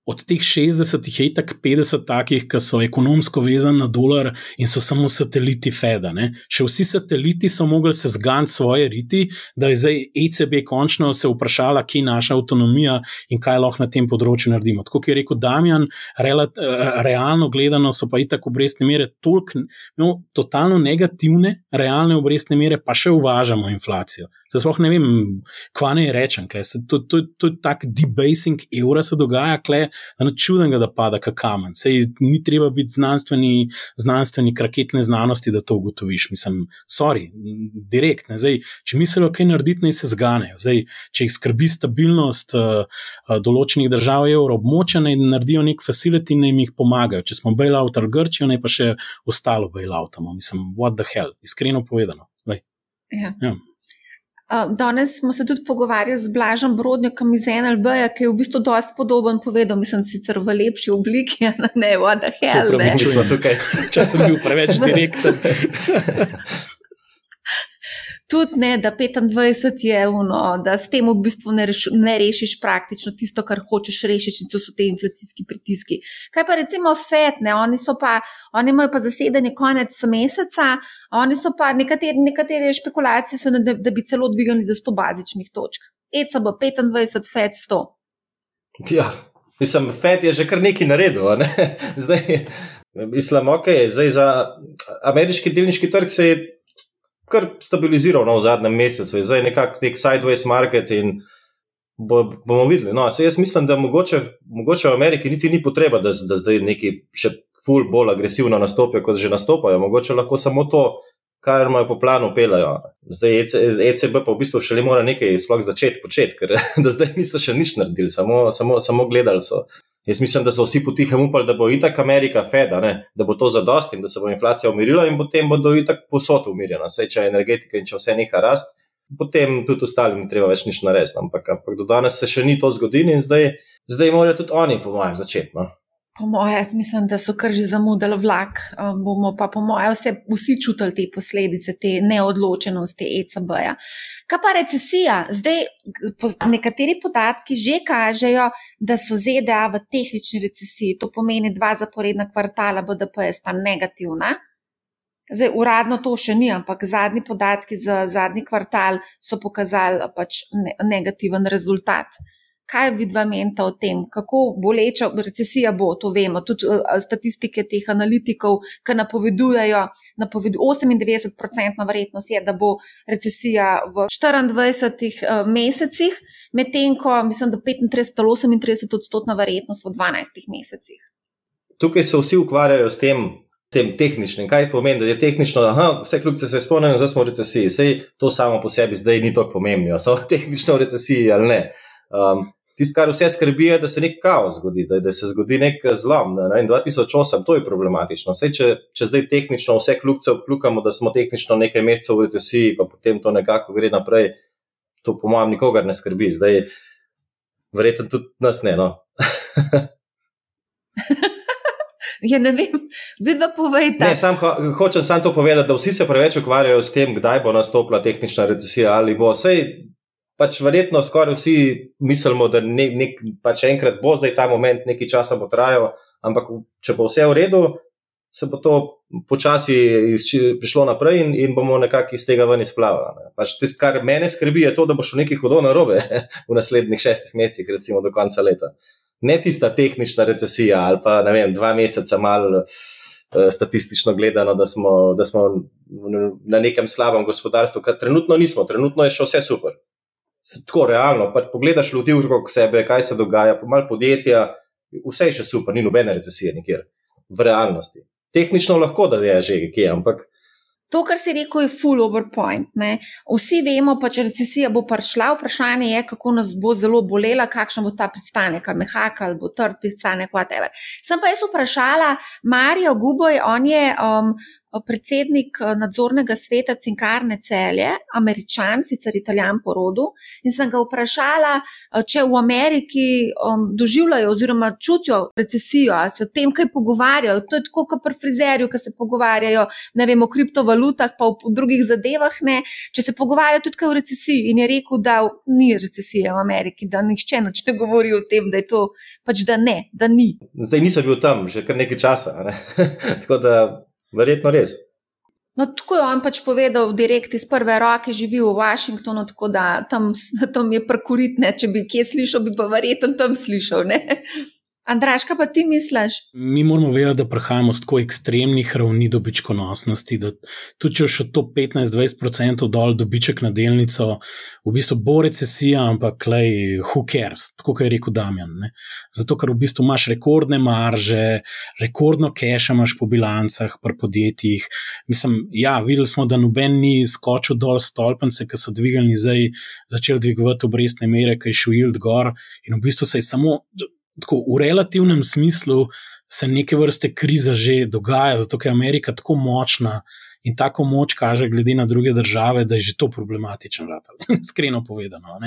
od teh 60 je tako 50 takih, ki so ekonomsko vezani na dolar in so samo sateliti Feda. Ne? Še vsi sateliti so mogli se zganti svoje riti, da je zdaj ECB končno se vprašala, kje je naša avtonomija in kaj lahko na tem področju naredimo. Tako je rekel Damjan, realno gledano so pa itak obrestne mere toliko, no, totalno negativne, realne obrestne mere, pa še uvažamo inflacijo. Zdaj sploh ne vem, kva ne rečem, to, to, to je tak debasing evra se dogaja, kle, je čudno, da pada kakamen. Sej ni treba biti znanstveni, znanstveni raketne znanosti, da to ugotoviš. Mislim, sorry, direkt. Zdaj, če mislijo, kaj narediti, naj se zganejo. Zdaj, če jih skrbi stabilnost uh, določenih držav evroobmočja, naj naredijo nek facility in jim jih pomagajo. Če smo bailout ali Grčijo, naj pa še ostalo bailoutamo. Mislim, what the hell, iskreno povedano. Ja. Ja. Danes smo se tudi pogovarjali z Blažom Brodnjakom iz NLB, ki je v bistvu dosti podoben povedal, mislim, sicer v lepši obliki, [laughs] ne v Adahelju. Ne, če smo tukaj, če sem bil preveč [laughs] direkten. [laughs] tudi ne, da 25 je uno, da s tem v bistvu ne, reš, ne rešiš praktično tisto, kar hočeš rešiti, in to so te inflacijski pritiski. Kaj pa recimo FED, ne, oni, pa, oni imajo pa zasedanje konec meseca, oni so pa nekatere, nekatere špekulacije, so, da, da bi celo dvigali za 100 bazičnih točk. ECB 25, FED 100. Ja, mislim, FED je že kar nekaj naredil. Ne? [laughs] Zdaj, mislim, ok, zdaj za ameriški delniški trg se je kar stabiliziral no, v zadnjem mesecu, je zdaj nekako nek sideways market in bo, bomo videli. No, jaz mislim, da mogoče, mogoče v Ameriki niti ni potreba, da, da zdaj neki še ful bolj agresivno nastopijo, kot že nastopajo. Mogoče lahko samo to, kar imajo po planu, pelajo. Zdaj ECB pa v bistvu še le mora nekaj sploh začeti početi, ker [laughs] do zdaj niso še nič naredili, samo, samo, samo gledali so. Jaz mislim, da so vsi potihem upali, da bo itak Amerika Fed, da bo to zadost in da se bo inflacija umirila in potem bodo itak posod umirjena. Sej, če je energetika in če vse neha rast, potem tudi ostalim ni treba več nič narediti. Ampak, ampak do danes se še ni to zgodilo in zdaj, zdaj morajo tudi oni, po mojem, začeti. No? Po mojem, mislim, da so kar že zamudili vlak. Um, bomo pa, po mojem, vse, vsi čutili te posledice, te neodločenosti ECB-ja. Kaj pa recesija? Zdaj, nekateri podatki že kažejo, da so ZDA v tehnični recesiji. To pomeni dva zaporedna kvartala, BDP je sta negativna. Zdaj, uradno to še ni, ampak zadnji podatki za zadnji kvartal so pokazali pač negativen rezultat. Kaj vidva menta o tem, kako boleča recesija bo, to vemo. Tudi uh, statistike teh analitikov, ki napovedujejo, napovedu 98% verjetnost je, da bo recesija v 24 uh, mesecih, medtem ko mislim, da 35 ali 38 odstotna verjetnost v 12 mesecih. Tukaj se vsi ukvarjajo s tem, tem tehničnim. Kaj pomeni, da je tehnično, da vse kljubce se spomnijo, da smo v recesiji. Sej to samo po sebi zdaj ni tako pomembno, [laughs] so tehnično v recesiji ali ne. Um, Tisto, kar vse skrbi, je, da se nek kaos zgodi, da, da se zgodi nek zlom. Ne? In 2008, to je problematično. Sej, če, če zdaj tehnično vse kljubce obkljukamo, da smo tehnično nekaj mesecev v recesiji, pa potem to nekako gre naprej, to po mojem nikogar ne skrbi. Zdaj, verjetno tudi nas ne. No? [laughs] Ja, ne vem, vidva povejte. Ne, sam ho hočem samo to povedati, da vsi se preveč ukvarjajo s tem, kdaj bo nastopila tehnična recesija ali bo. Sej, pač verjetno skoraj vsi mislimo, da ne, nek, pač enkrat bo zdaj ta moment, nekaj časa bo trajal, ampak če bo vse v redu, se bo to počasi prišlo naprej in, in bomo nekako iz tega ven izplavali. Ne. Pač tist, kar mene skrbi, je to, da bo šlo nekaj hudo narobe [laughs] v naslednjih šestih mesecih, recimo do konca leta ne tista tehnična recesija ali pa ne vem, dva meseca malo uh, statistično gledano, da smo, da smo na nekem slabem gospodarstvu, kar trenutno nismo, trenutno je še vse super. Tako realno, pa pogledaš ljudi okrog sebe, kaj se dogaja, pa malo podjetja, vse je še super, ni nobene recesije nikjer v realnosti. Tehnično lahko da je že kje, ampak To, kar si rekel, je full overpoint. Ne? Vsi vemo, pa če recesija bo prišla, vprašanje je, kako nas bo zelo bolela, kakšen bo ta pristanek, ali mehak, ali bo trd pristanek, whatever. Sem pa jaz vprašala Marijo Guboj, on je um, predsednik eh, nadzornega sveta Cinkarne celje, američan, sicer italijan po rodu. In sem ga vprašala, eh, če v Ameriki um, doživljajo oziroma čutijo recesijo, ali se o tem kaj pogovarjajo. To je tako, kot pri frizerju, ki se pogovarjajo vem, o kriptovalutah, pa o drugih zadevah. Ne. Če se pogovarjajo tudi o recesiji, in je rekel, da ni recesije v Ameriki, da nihče noč ne govori o tem, da je to pač da ne, da ni. Zdaj nisem bil tam že kar nekaj časa. Ne? [laughs] tako da Verjetno res. No, tako je on pač povedal, direkt iz prve roke živi v Washingtonu, tako da tam, [laughs] tam je prkuritne. Če bi kje slišal, bi pa verjetno tam slišal. Andraš, kaj pa ti misliš? Mi moramo vedeti, da prihajamo z tako ekstremnih ravni dobičkonosnosti, da tudi če še to 15-20% dol dobiček na delnico, v bistvu bo recesija, ampak klej, who cares, tako kot je rekel Damjan. Ne? Zato, ker v bistvu imaš rekordne marže, rekordno keša imaš po bilancah, pri podjetjih. Mislim, ja, videli smo, da noben ni skočil dol stolpence, ki so dvigali zdaj, začeli dvigovati obrestne mere, ki je šel yield gor in v bistvu se je samo tako, v relativnem smislu se neke vrste kriza že dogaja, zato je Amerika tako močna in tako moč kaže, glede na druge države, da je že to problematično, [laughs] iskreno povedano.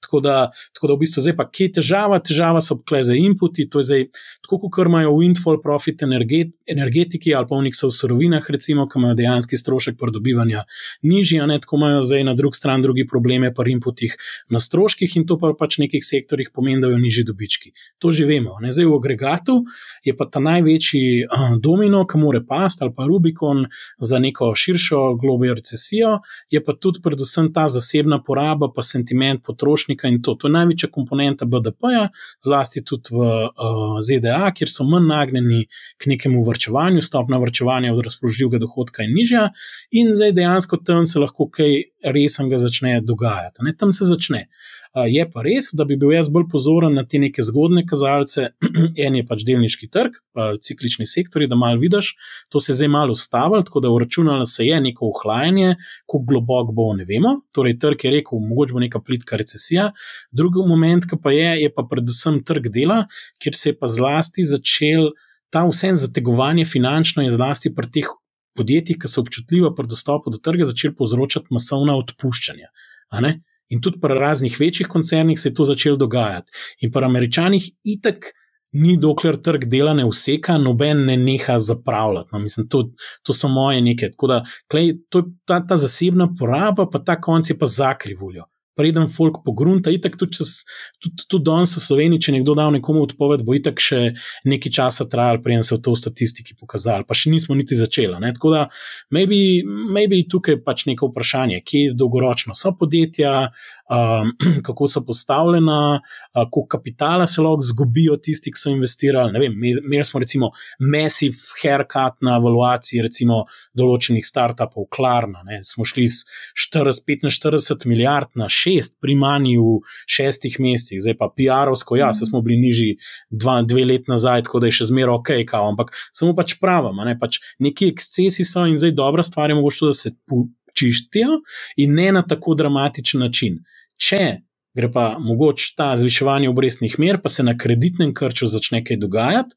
Tako da, tako da v bistvu zdaj pa kje je težava? Težava so kle za inputi, to je zdaj tako, kot imajo windfall profit energet, energetiki ali pa v nekih surovinah, recimo, ki imajo dejanski strošek pridobivanja nižji, a ne tako imajo zdaj na drugi strani drugi probleme pri inputih na stroških in to pa pač v nekih sektorjih pomeni, da jo nižji dobički. To že vemo. Ne? Zdaj v agregatu je pa ta največji uh, domino, ki more pasti ali pa Rubikon za neko neko širšo globijo recesijo, je pa tudi predvsem ta zasebna poraba, pa sentiment potrošnika in to. To je največja komponenta BDP-ja, zlasti tudi v uh, ZDA, kjer so manj nagnjeni k nekemu vrčevanju, stopna vrčevanja od razpoložljivega dohodka je nižja, in zdaj dejansko tam se lahko kaj resnega začne dogajati. Ne? Tam se začne. Je pa res, da bi bil jaz bolj pozoren na te neke zgodne kazalce. [clears throat] en je pač delniški trg, pa ciklični sektori, da malo vidiš, to se je zdaj malo ustavilo, tako da uračunalo se je neko ohlajanje, kako globok bo, ne vemo. Torej, trg je rekel, mogoče bo neka plitka recesija. Drugi moment, ki pa je, je pa predvsem trg dela, kjer se je pa zlasti začel ta vse zategovanje finančno in zlasti pri teh. Podjetjih, ki so občutljiva pri dostopu do trga, začeli povzročati masovna odpuščanja. In tudi pri raznih večjih koncernih se je to začelo dogajati. In pri američanih itek ni, dokler trg dela ne useka, noben ne neha zapravljati. No, mislim, to, to so moje neke. Tako da, klej, to ta, ta zasebna poraba, pa ta konc je pa zakrivuljo preden folk pogrunta, itak tudi, čez, tudi, tudi danes v Sloveniji, če nekdo da nekomu odpoved, bo itak še nekaj časa trajal, preden se v to v statistiki pokazali, pa še nismo niti začeli. Tako da, maybe, maybe tukaj pač neko vprašanje, kje dolgoročno so podjetja, um, [clears throat] kako so postavljena, uh, koliko kapitala se lahko zgubijo tisti, ki so investirali. Imeli smo recimo massive haircut na evaluaciji, recimo določenih startupov, Klarna, ne? smo šli z 40-45 milijard na šest pri manj v šestih mesecih, zdaj pa PR-ovsko, ja, se smo bili nižji dva, dve let nazaj, tako da je še zmeraj ok, kao, ampak samo pač pravim, ne, pač neki ekscesi so in zdaj dobra stvar je mogoče, da se čistijo in ne na tako dramatičen način. Če gre pa mogoče ta zviševanje obrestnih mer, pa se na kreditnem krču začne kaj dogajati,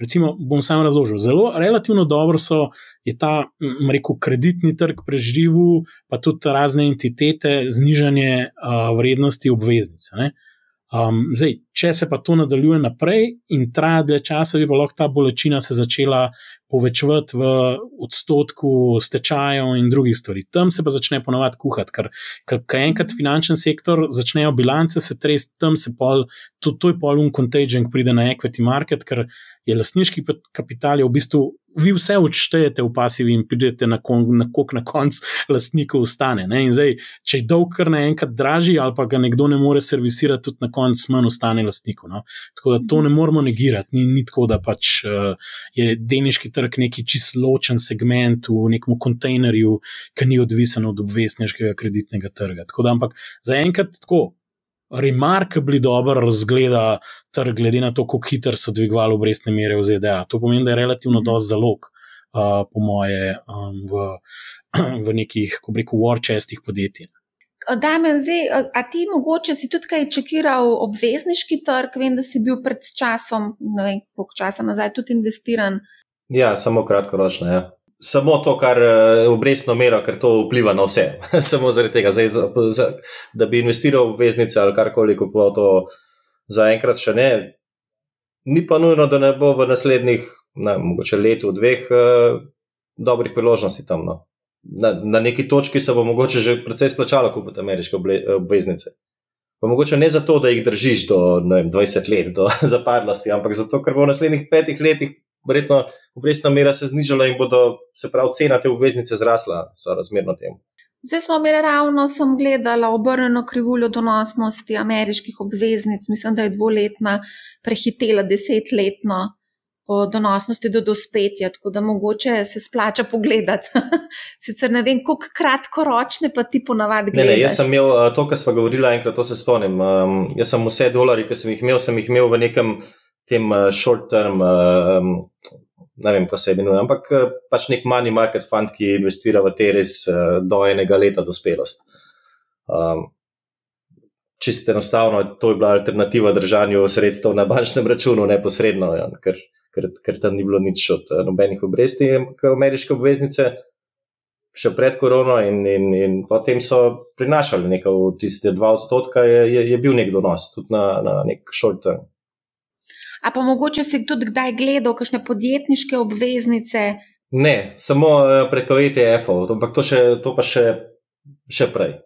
Recimo, bom sam razložil. Zelo relativno dobro so, je ta rekel, kreditni trg preživel, pa tudi razne entitete, znižanje uh, vrednosti obveznice. Uh, Um, zdaj, če se pa to nadaljuje naprej in traja dlje časa, bi pa lahko ta bolečina se začela povečevati v odstotku stečajev in drugih stvari. Tam se pa začne ponovadi kuhati, ker kaj enkrat finančni sektor začnejo bilance se tresti, tam se pol, to, to je pol un contagion, ki pride na equity market, ker je lasniški kapital je v bistvu vi vse odštejete v pasivi in pridete na koliko na, na koncu lastnikov ostane. Zdaj, če je dolg kar naenkrat dražji, ali pa ga nekdo ne more servisirati, tudi na koncu manj ostane lastnikov. No? Tako da to ne moramo negirati. Ni, ni tako, da pač, uh, je deniški trg neki čist ločen segment v nekem kontejnerju, ki ni odvisen od obvezneškega kreditnega trga. Tako da, ampak zaenkrat tako remarkably dobro razgleda trg, glede na to, kako hitro so dvigovali obrestne mere v ZDA. To pomeni, da je relativno dosti zalog, uh, po moje, um, v, [clears throat] v nekih, ko reko, warchestih podjetij. Damien, zdaj, a ti mogoče si tudi kaj čekiral obvezniški trg? Vem, da si bil pred časom, ne vem, koliko časa nazaj, tudi investiran. Ja, samo kratkoročno. Ja samo to, kar je eh, obrestno mero, ker to vpliva na vse. [laughs] samo zaradi tega, Zdaj, za, za, da bi investiral v obveznice ali karkoli kupoval, to zaenkrat še ne. Ni pa nujno, da ne bo v naslednjih, ne, mogoče letu, dveh, eh, dobrih priložnosti tam. No. Na, na neki točki se bo mogoče že precej splačalo kupiti ameriške obveznice. Pa mogoče ne zato, da jih držiš do vem, 20 let, do [laughs] zapadlosti, ampak zato, ker bo v naslednjih petih letih verjetno obrestna mera se znižala in bodo, se pravi, cena te obveznice zrasla, so razmerno temu. Zdaj smo imeli ravno, sem gledala obrnjeno krivuljo donosnosti ameriških obveznic, mislim, da je dvoletna prehitela desetletno po donosnosti do dospetja, tako da mogoče se splača pogledati. [laughs] Sicer ne vem, koliko kratkoročne pa ti ponavadi gledaš. Ne, ne, jaz sem imel eh, to, kar smo govorili enkrat, to se spomnim. Um, jaz sem vse dolari, ki sem jih imel, sem jih imel v nekem tem uh, short term, uh, ne vem, kako se imenuje, ampak uh, pač nek money market fund, ki investira v te res uh, do enega leta dospelost. Um, Čisto enostavno, to je bila alternativa držanju sredstev na bančnem računu, neposredno, ja, ker, ker, ker tam ni bilo nič od nobenih obresti, ampak ameriške obveznice, še pred korono, in, in, in potem so prinašali nekaj, tiste dva odstotka, je, je, je bil nek donos, tudi na, na nek short term. A pa mogoče si tudi kdaj gledal kakšne podjetniške obveznice? Ne, samo eh, preko ETF-ov, ampak to, še, to pa še, še prej.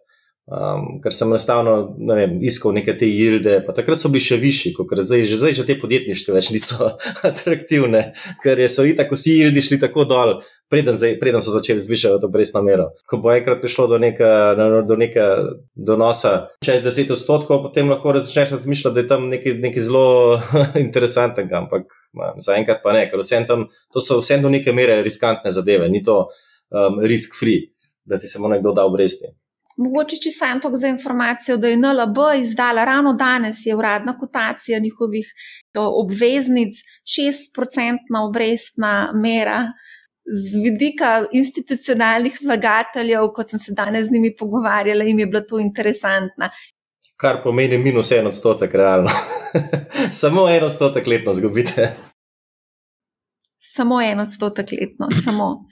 Um, ker sem enostavno ne vem, iskal neke te jilde, pa takrat so bili še višji, kot zdaj, že zdaj, že te podjetniške več niso [laughs] atraktivne, ker so itak vsi jildi šli tako dol, preden, zdaj, preden so začeli zvišati obrestno mero. Ko bo enkrat prišlo do neke, do neke donosa čez 10 odstotkov, potem lahko začneš razmišljati, da je tam nekaj, nekaj zelo [laughs] interesantnega, ampak zaenkrat pa ne, ker tam, to so vsem do neke mere riskantne zadeve, ni to um, risk free, da ti se bo nekdo dal obresti. Mogoče, če sem to za informacijo, da je NLB izdala ravno danes, je uradna kotacija njihovih obveznic, 6-procentna obrestna mera z vidika institucionalnih vlagateljev, kot sem se danes z njimi pogovarjala, jim je bilo to interesantno. Kar pomeni minus en odstotek, realno. [laughs] samo en odstotek letno zgubite. Samo en odstotek letno, samo.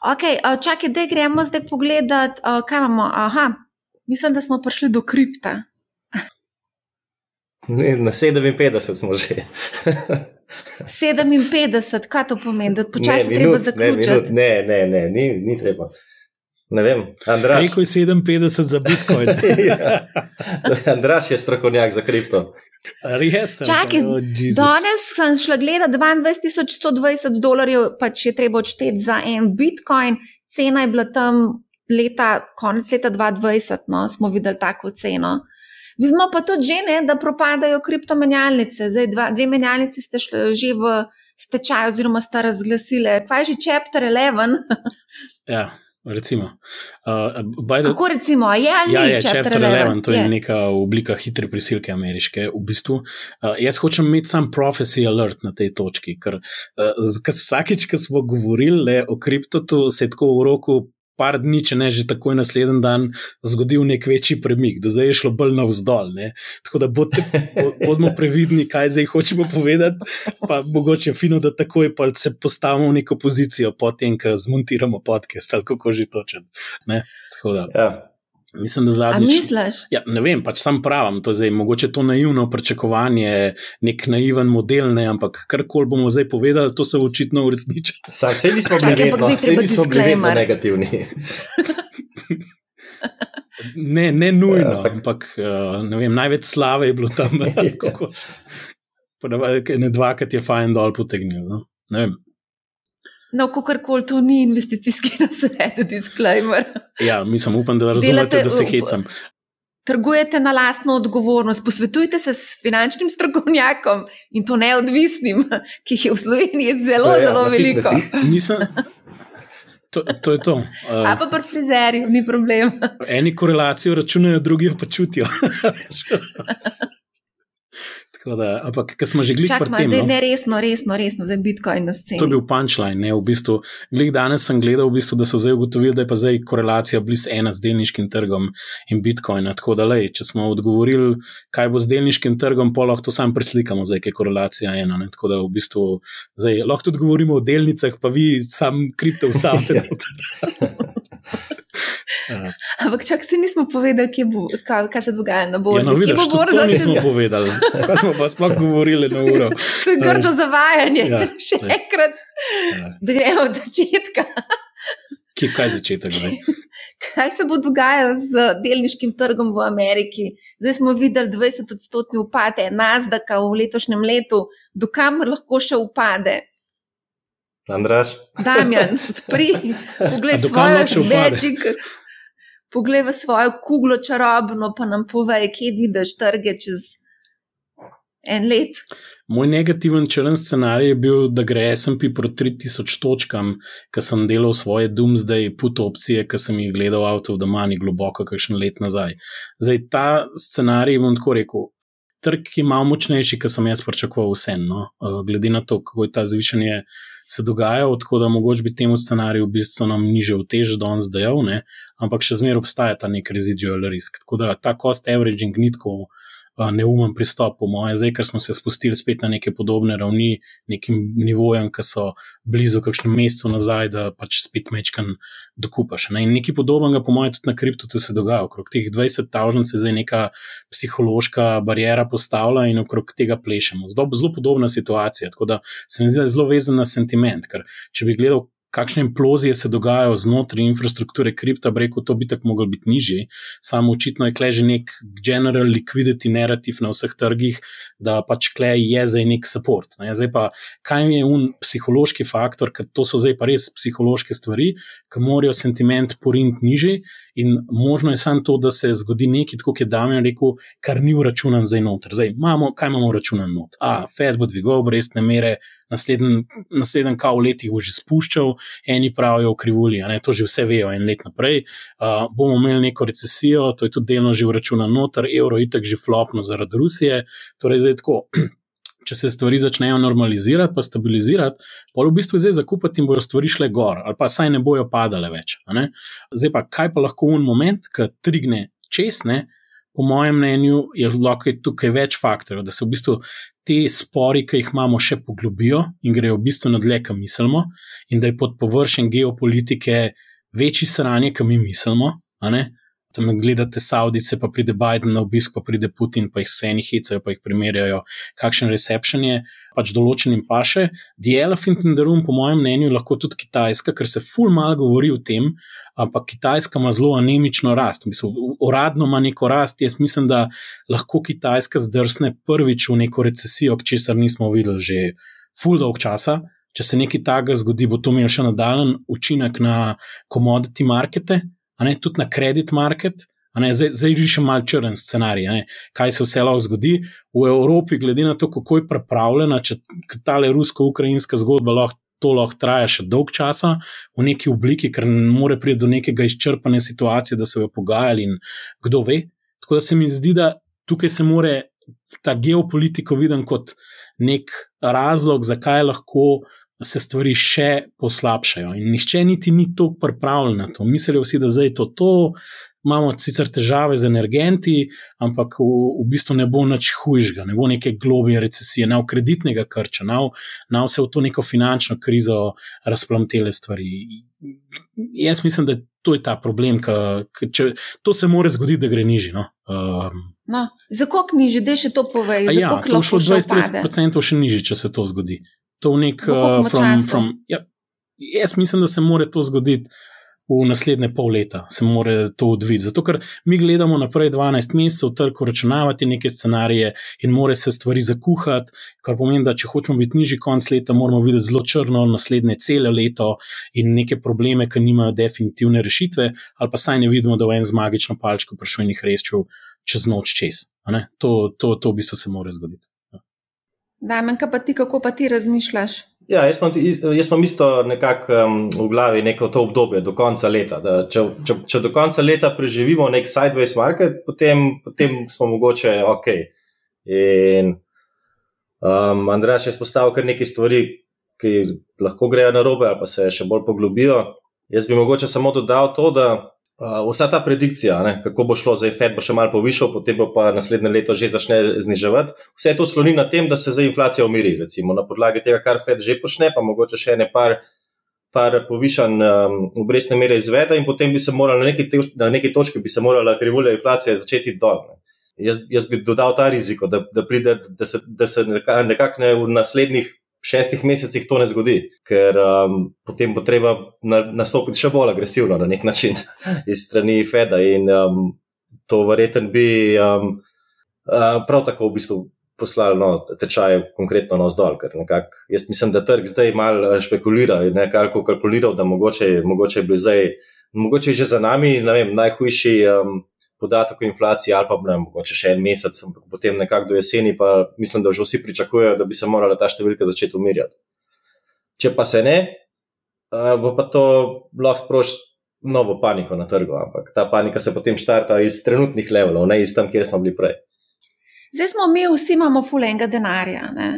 Okay, čakaj, da gremo zdaj pogledat, kaj imamo. Aha, mislim, da smo prišli do kripta. Na 57 smo že. [laughs] 57, kaj to pomeni, da počasi ne, treba zaključiti? Ne, ne, ne, ni, ni treba. Ne vem, Andraš. Rekel je 57 za Bitcoin. [laughs] ja. Andraš je strokovnjak za kripto. Res je. Čakaj, oh, danes sem šla gledati 22.120 dolarjev, pač je treba odšteti za en Bitcoin, cena je bila tam leta, konec leta 2020, no, smo videli tako ceno. Vidimo pa tudi, že, ne, da propadajo kriptomenjalnice. Zdaj, dva, dve menjalnice ste šli že v stečaj, oziroma ste razglasili, kaj je že chapter 11. [laughs] ja. Recimo. Uh, the, Kako recimo, je ali ja, ni? Ja, Chapter 11, to je, je neka oblika hitre prisilke ameriške. V bistvu, uh, jaz hočem imeti sam prophecy alert na tej točki, ker uh, vsakič, ko smo govorili o kriptotu, se je tako v roku par dni, če ne že takoj naslednji dan, zgodil nek večji premik, do zdaj je šlo bolj navzdol. Ne? Tako da bodite, bodimo previdni, kaj zdaj hočemo povedati. Pa mogoče fino, da takoj se postavimo v neko pozicijo, potem, ko zmontiramo podcast, ali kako že točen. Ja. Mislim, da zadnjič. Misliš? Ja, ne vem, pač sam pravim, to je zdaj mogoče to naivno pričakovanje, nek naiven model, ne, ampak karkoli bomo zdaj povedali, to se bo očitno uresničilo. Vse nismo bili vedno, vse nismo bili vedno negativni. [laughs] ne, ne nujno, ja, ampak uh, ne vem, največ slave je bilo tam. [laughs] Ne dvakrat je fajn dol potegnil. No? Ne vem. No, kako koli to ni investicijski [laughs] nasvet, disclaimer. Ja, mislim, upam, da razumete, Delate, da se hecam. Trgujete na lastno odgovornost, posvetujte se s finančnim strokovnjakom in to neodvisnim, [laughs] ki jih je v Sloveniji zelo, ja, zelo veliko. [laughs] Nisem. To, to je to. Uh, A pa pri frizerju, ni problem. Eni korelacijo računajo, drugi pa čutijo. Da, ampak, ker smo že gledali pri tem. No, ne, resno, resno, resno, za Bitcoin na sceni. To je bil punčline. V bistvu, danes sem gledal, v bistvu, da so zdaj ugotovili, da je pa zdaj korelacija blizu ena z delniškim trgom in Bitcoina. Tako da, lej, če smo odgovorili, kaj bo z delniškim trgom, pa lahko to sam preslikamo, zdaj je korelacija ena. Ne? Tako da, v bistvu, zdaj, lahko tudi govorimo o delnicah, pa vi sam kripto ustavite. [laughs] [laughs] Ampak, če se nismo povedali, bo, kaj, kaj se dogaja na borzi, ja, no, vidiš, bo borza. To nismo povedali, kaj smo pa sploh govorili na uro. [laughs] to je grdo zavajanje. Ja, [laughs] Še enkrat, ja. da gremo od začetka. Kje, kaj je začetek? Zdaj? [laughs] Kaj se bo dogajalo z delniškim trgom v Ameriki? Zdaj smo videli 20-odstotni upad, Nasdaq v letošnjem letu, dokam lahko še upade. Andraš. Damjan, odpri, poglej svojo večik. Poglej v svojo kuglo čarobno, pa nam povej, kje vidiš trge čez en let. Moj negativen črn scenarij je bil, da gre SMP proti 3000 točkam, ker sem delal svoje doomsday put opcije, ki sem jih gledal out of the money globoko, kakšen let nazaj. Zdaj ta scenarij bom tako rekel. Trg je malo močnejši, kot sem jaz pričakoval, vseeno, uh, glede na to, kako je ta zvišanje se dogaja, tako da mogoče bi temu scenariju nam niže vtež danes dejal, ne? ampak še zmeraj obstaja ta nek residual risk. Tako da ta cost averaging ni tako neumen pristop, po mojem, zdaj, ker smo se spustili spet na neke podobne ravni, nekim nivojem, ki so blizu kakšnem mesecu nazaj, da pač spet mečkan dokupaš. Ne? In nekaj podobnega, po mojem, tudi na kriptotu se dogaja. Okrog teh 20 tavžen se zdaj neka psihološka barijera postavlja in okrog tega plešemo. Zelo, zelo podobna situacija, tako da se mi zdi zelo vezan na sentiment, ker če bi gledal kakšne implozije se dogajajo znotraj infrastrukture kripta, reko, to bi tako moglo biti nižje. Samo očitno je kleže nek general liquidity narrativ na vseh trgih, da pač klej je zdaj nek support. Ne. Zdaj pa, kaj je un psihološki faktor, ker to so zdaj pa res psihološke stvari, ki morajo sentiment porint nižje in možno je samo to, da se zgodi nekaj, kot je Damien rekel, kar ni uračunan zdaj noter. Zdaj imamo, kaj imamo uračunan not? A, Fed bo dvigoval obrestne mere naslednji, naslednji kav let jih bo že spuščal, eni pravijo, krivulji, to že vse vejo en let naprej. Uh, bomo imeli neko recesijo, to je tudi delno že vračuna noter, evro je tako že flopno zaradi Rusije. Torej, zdaj tako. [clears throat] Če se stvari začnejo normalizirati, pa stabilizirati, pa v bistvu zdaj zakupiti in bojo stvari šle gor, ali pa saj ne bojo padale več. Zdaj pa kaj pa lahko v en moment, ki trigne čez, ne, po mojem mnenju, je lahko tukaj več faktorjev, da se v bistvu te spori, ki jih imamo, še poglobijo in grejo v bistvu nadalje, kam mislimo, in da je pod površjem geopolitike večji sranje, kam mi mislimo. Tam gledate Saudice, pa pride Biden na obisk, pa pride Putin, pa jih vse eni hicajo, pa jih primerjajo, kakšen reception je, pač določenim paše. The elephant in the room, po mojem mnenju, lahko tudi Kitajska, ker se ful mal govori o tem, ampak Kitajska ima zelo anemično rast. Mislim, uradno ima neko rast, jaz mislim, da lahko Kitajska zdrsne prvič v neko recesijo, česar nismo videli že ful dolg časa. Če se nekaj takega zgodi, bo to imelo še nadaljen učinek na commodity markete ne, tudi na kredit market. Ne, zdaj, zdaj rišem mal črn scenarij, ne, kaj se vse lahko zgodi v Evropi, glede na to, kako je pripravljena, če ta le rusko-ukrajinska zgodba lahko to lahko traja še dolg časa v neki obliki, ker ne more priti do nekega izčrpanja situacije, da se jo pogajali in kdo ve. Tako da se mi zdi, da tukaj se more ta geopolitika videti kot nek razlog, zakaj lahko se stvari še poslabšajo. In nihče niti ni tako pripravljen na to. Mislijo vsi, da zdaj je to to, imamo sicer težave z energenti, ampak v, v bistvu ne bo nič hujšega, ne bo neke globije recesije, ne v kreditnega krča, ne vse v to neko finančno krizo razplamtele stvari. Jaz mislim, da to je ta problem, ki to se lahko zgodi, da gre nižje. No? Um, no, za koliko nižje, da še to povej? Ja, to šlo 20-30% še nižje, če se to zgodi. To v nek, uh, from, from, ja, jaz mislim, da se mora to zgoditi v naslednje pol leta se mora to odviti. Zato, ker mi gledamo naprej 12 mesecev, trg uračunavati neke scenarije in more se stvari zakuhati, kar pomeni, da če hočemo biti nižji konc leta, moramo videti zelo črno naslednje cele leto in neke probleme, ki nimajo definitivne rešitve, ali pa saj ne vidimo, da v en z magično palčko prišel in jih rešil čez noč čez. To, to, to v bistvu se mora zgoditi. Da, menj pa ti, kako pa ti razmišljaš? Ja, jaz imam, jaz imam isto nekako um, v glavi neko to obdobje do konca leta. Če, če, če do konca leta preživimo nek sideways market, potem, potem smo mogoče ok. In um, Andrej je spostavil kar nekaj stvari, ki lahko grejo na robe, ali pa se še bolj poglobijo. Jaz bi mogoče samo dodal to, da Uh, vsa ta predikcija, ne, kako bo šlo, zdaj Fed bo še malo povišal, potem bo pa naslednje leto že začne zniževati, vse to sloni na tem, da se zdaj inflacija umiri. Recimo na podlagi tega, kar Fed že počne, pa mogoče še ne par, par povišan um, obrestne mere izvede in potem bi se morala na neki, na neki točki bi se morala krivulja inflacije začeti dol. Jaz, jaz bi dodal ta riziko, da, da pride, da se, da se nekako ne v naslednjih šestih mesecih to ne zgodi, ker um, potem bo treba na, nastopiti še bolj agresivno na nek način [laughs] iz strani Feda in um, to verjeten bi um, uh, prav tako v bistvu poslali no, tečaje konkretno na vzdolj, ker nekak, jaz mislim, da trg zdaj malo uh, špekulira in nekako kalkuliral, da mogoče, mogoče bi zdaj, mogoče že za nami, ne vem, najhujši um, podatek o inflaciji, ali pa ne, mogoče še en mesec, ampak potem nekako do jeseni, pa mislim, da že vsi pričakujejo, da bi se morala ta številka začeti umirjati. Če pa se ne, bo pa to lahko sprožilo novo paniko na trgu, ampak ta panika se potem štarta iz trenutnih levelov, ne iz tam, kjer smo bili prej. Zdaj smo mi, vsi imamo fulenga denarja ne?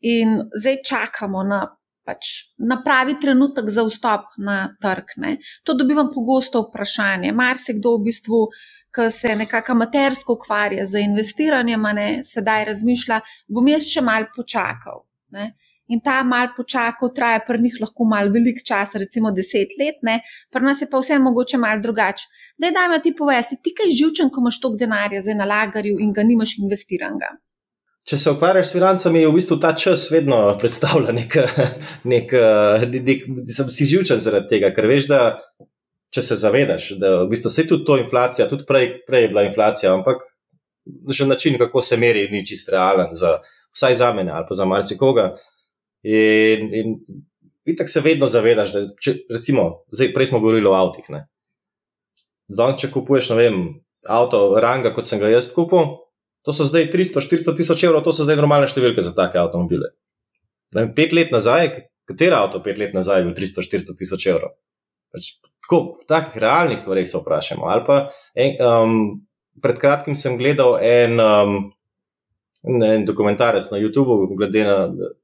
in zdaj čakamo na. Pač na pravi trenutek za vstop na trg. Ne. To dobivam pogosto vprašanje. Mar se kdo v bistvu ki se nekako amatersko ukvarja z investiranjem, ne, sedaj razmišlja, bom jaz še mal počakal. Ne. In ta mal počakal traja pri njih lahko mal velik čas, recimo deset let, ne, pri nas je pa vse mogoče mal drugače. Da je dajmo ti povesti, ti kaj živčen, ko imaš toliko denarja za nalagarju in ga nimaš investiranega. Če se ukvarjaš s financami, je v bistvu ta čas vedno predstavlja nek, [laughs] nek, nek, nek, nek si živčen zaradi tega, ker veš, da če se zavedaš, da v bistvu se tudi to inflacija, tudi prej, prej je bila inflacija, ampak že način, kako se meri, ni čist realen, za, vsaj za mene ali pa za marsikoga. In, in, in tako se vedno zavedaš, da če, recimo, zdaj, prej smo govorili o avtih. Zdaj, če kupuješ, ne vem, avto ranga, kot sem ga jaz kupil, to so zdaj 300-400 tisoč evrov, to so zdaj normalne številke za take avtomobile. Vem, pet let nazaj, katero avto pet let nazaj je bil 300-400 tisoč evrov? Pač, tako, v takih realnih stvarih se vprašamo. En, um, pred kratkim sem gledal en, um, en dokumentarec na YouTubu, glede na,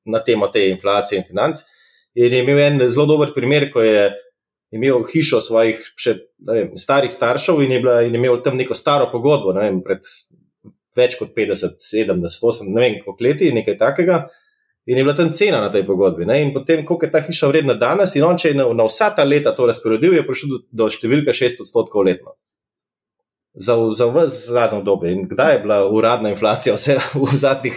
na temo te inflacije in financ. In je imel en zelo dober primer, ko je imel hišo svojih še, vem, starih staršev in je, bila, in je imel tam neko staro pogodbo, ne vem, pred več kot 50, 70, 80, ne vem, koliko leti, nekaj takega. In je bila tam cena na tej pogodbi. Ne? In potem, koliko je ta hiša vredna danes, in on, če je na, na vsa ta leta to razporedil, je prišel do, do številka 6 odstotkov letno. Za, za vse zadnjo dobo. In kdaj je bila uradna inflacija, vse v zadnjih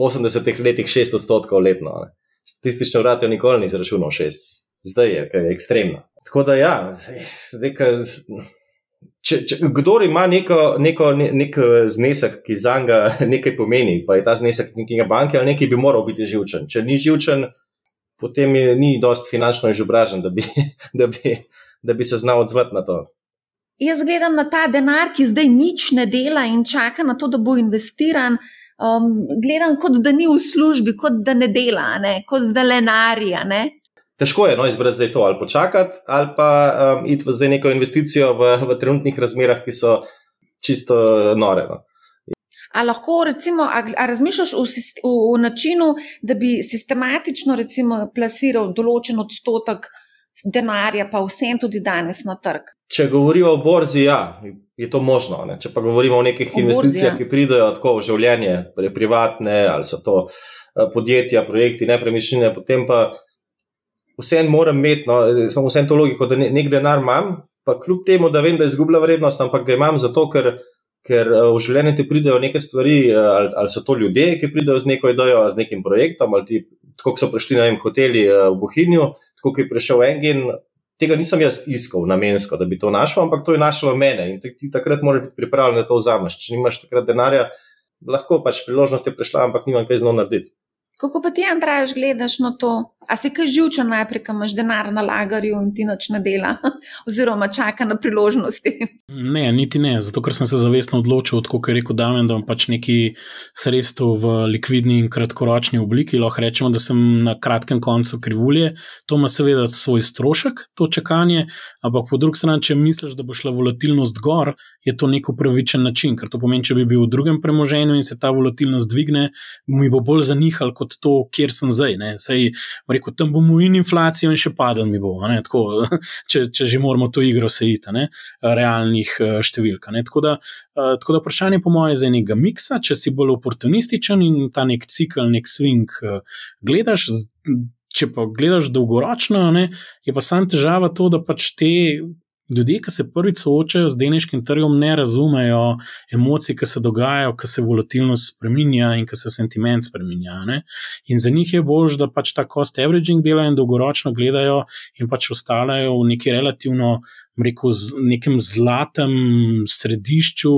80 letih 6 odstotkov letno? Ne? Statistično vrati nikoli ni zračunal 6, zdaj je, je ekstremno. Tako da ja, zdaj, Če, če, kdor ima neko, neko, nek znesek, ki za njega [laughs] nekaj pomeni, pa je ta znesek nekega banke ali nekaj, bi moral biti živčen. Če ni živčen, potem je, ni dost finančno izobražen, da bi, [laughs] da, bi, da bi se znal odzvati na to. Jaz gledam na ta denar, ki zdaj nič ne dela in čaka na to, da bo investiran. um, gledam, kot da ni v službi, kot da ne dela, ne? kot da lenarija. Ne? Težko je no, izbrati zdaj to ali počakati, ali pa um, iti v neko investicijo v, v trenutnih razmerah, ki so čisto nore. No. A lahko, recimo, a, a razmišljaš v, v, v načinu, da bi sistematično recimo, plasiral določen odstotek denarja, pa vsem tudi danes na trg? Če govorimo o borzi, ja, je to možno. Ne? Če pa govorimo o nekih o investicijah, borzi, ja. ki pridejo tako v življenje, privatne ali so to eh, podjetja, projekti, nepremičnine, potem pa vsem moram imeti, no, samo vsem to logiko, da nek denar imam, pa kljub temu, da vem, da izgublja vrednost, ampak ga imam zato, ker ker eh, v življenju ti pridejo neke stvari, eh, ali, ali so to ljudje, ki pridejo z neko idejo, z nekim projektom, ali ti, tako so prišli na enem hoteli eh, v Bohinju, tako je prišel Engin. Tega nisem jaz iskal namensko, da bi to našel, ampak to je našlo mene in ti, takrat moraš biti pripravljen, da to vzameš. Če nimaš takrat denarja, lahko pač priložnost je prišla, ampak nimam kaj z njo narediti. Kako pa ti, Andraš, gledaš na to? A si kaj živčen najprej, ko imaš denar na lagarju in ti noč ne dela, [laughs] oziroma čaka na priložnosti? Ne, niti ne, zato ker sem se zavestno odločil, kot je rekel Damien, da imam pač neki sredstvo v likvidni in kratkoročni obliki. Lahko rečemo, da sem na kratkem koncu krivulje. To ima seveda svoj strošek, to čakanje, ampak po drugi strani, če misliš, da bo šla volatilnost gor, je to nek upravičen način, ker to pomeni, če bi bil v drugem premoženju in se ta volatilnost dvigne, mi bo bolj zanihal kot to, kjer sem zdaj. Sej, rekel, tam bomo in inflacijo, in še padel mi bo, Tako, [laughs] če, če že moramo to igro sejiti, realnih eh, številk. Tako da, eh, tako da vprašanje, po mojem, je enega miksa, če si bolj oportunističen in ta nek cikl, nek swing eh, gledaš. Če pa gledaš dolgoročno, ne, je pa sam težava to, da pač te ljudje, ki se prvič soočajo z delniškim trgom, ne razumejo emocij, ki se dogajajo, ki se volatilnost spremenja in ki se sentiment spremenja. Ne? In za njih je bolj, da pač ta cost averaging delajo in dolgoročno gledajo in pač ostajajo v neki relativno. Rekel, v nekem zlatem središču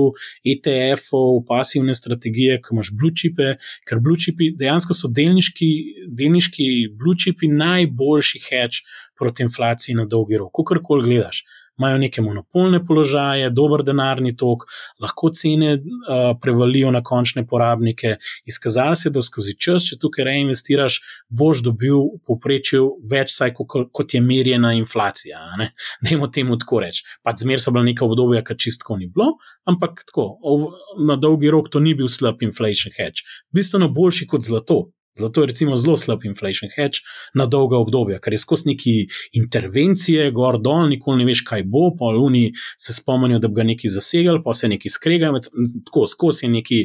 ETF-ov, pasivne strategije, ki imaš blue chipe, ker blue chipi dejansko so delniški, delniški blue chipi najboljši hedge proti inflaciji na dolgi rok, kakorkoli gledaš imajo neke monopolne položaje, dober denarni tok, lahko cene uh, prevalijo na končne porabnike. Izkazalo se je, da skozi čas, če tukaj reinvestiraš, boš dobil v povprečju več, saj kot, kot je merjena inflacija. [laughs] Dajmo temu tako reči. Pač zmer so bila neka obdobja, ki čistko ni bilo, ampak tako, na dolgi rok to ni bil slab inflation hedge. Bistveno boljši kot zlato. Zato je recimo zelo slab inflation hedge na dolga obdobja, ker je skozi neki intervencije, gor dol, nikoli ne veš, kaj bo, pa oni se spomnijo, da bi ga neki zasegali, pa se neki skregajo, tako skozi je neki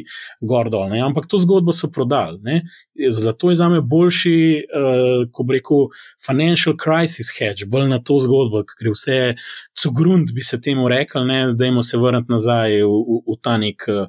gor dol. Ne? Ampak to zgodbo so prodali. Ne? Zato je za me boljši, uh, ko bi rekel, financial crisis hedge, bolj na to zgodbo, ker je vse cugrund, bi se temu rekli, da jim se vrniti nazaj v, v, v ta nek uh,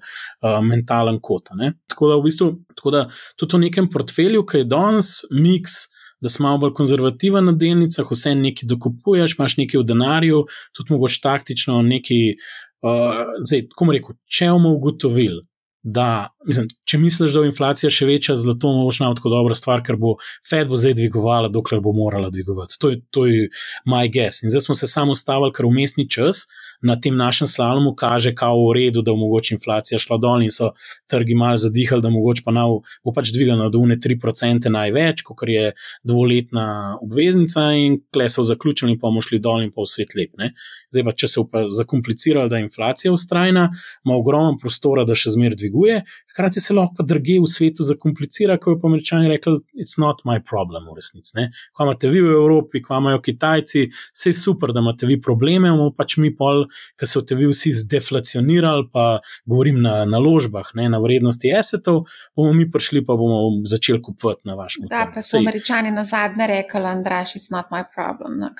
mentalen kot. Tako da v bistvu, tako da tudi v nekem portfelju portfelju, ki je danes miks, da si malo bolj konzervativen na delnicah, vse nekaj dokupuješ, imaš nekaj v denarju, tudi mogoče taktično nekaj. Uh, zdaj, tako mu rekel, če bomo ugotovili, da, mislim, če misliš, da je inflacija še večja, zlato bo šla tako dobra stvar, ker bo Fed bo zdaj dvigovala, dokler bo morala dvigovati. To je, je moj guess. In zdaj smo se samo ustavili, ker umestni čas, na tem našem slalomu kaže, kao v redu, da bo mogoče inflacija šla dol in so trgi malo zadihali, da mogoče pa nav, bo pač dvigala do une 3% največ, kot je dvoletna obveznica in kle so zaključili in pa bomo šli dol in pa v svet lep. Ne? Zdaj pa, če se je zakompliciralo, da je inflacija ustrajna, ima ogromno prostora, da še zmer dviguje, hkrati se lahko pa druge v svetu zakomplicira, ko je pa američani rekli, it's not my problem v resnici. Kva imate vi v Evropi, kva imajo Kitajci, vse je super, da imate vi probleme, bomo pač mi pol ki so te vi vsi zdeflacionirali, pa govorim na naložbah, ne, na vrednosti esetov, bomo mi prišli pa bomo začeli kupovati na vaš način. Da, pa so Sej. američani na zadnje rekli, Andraš, it's not my problem, no,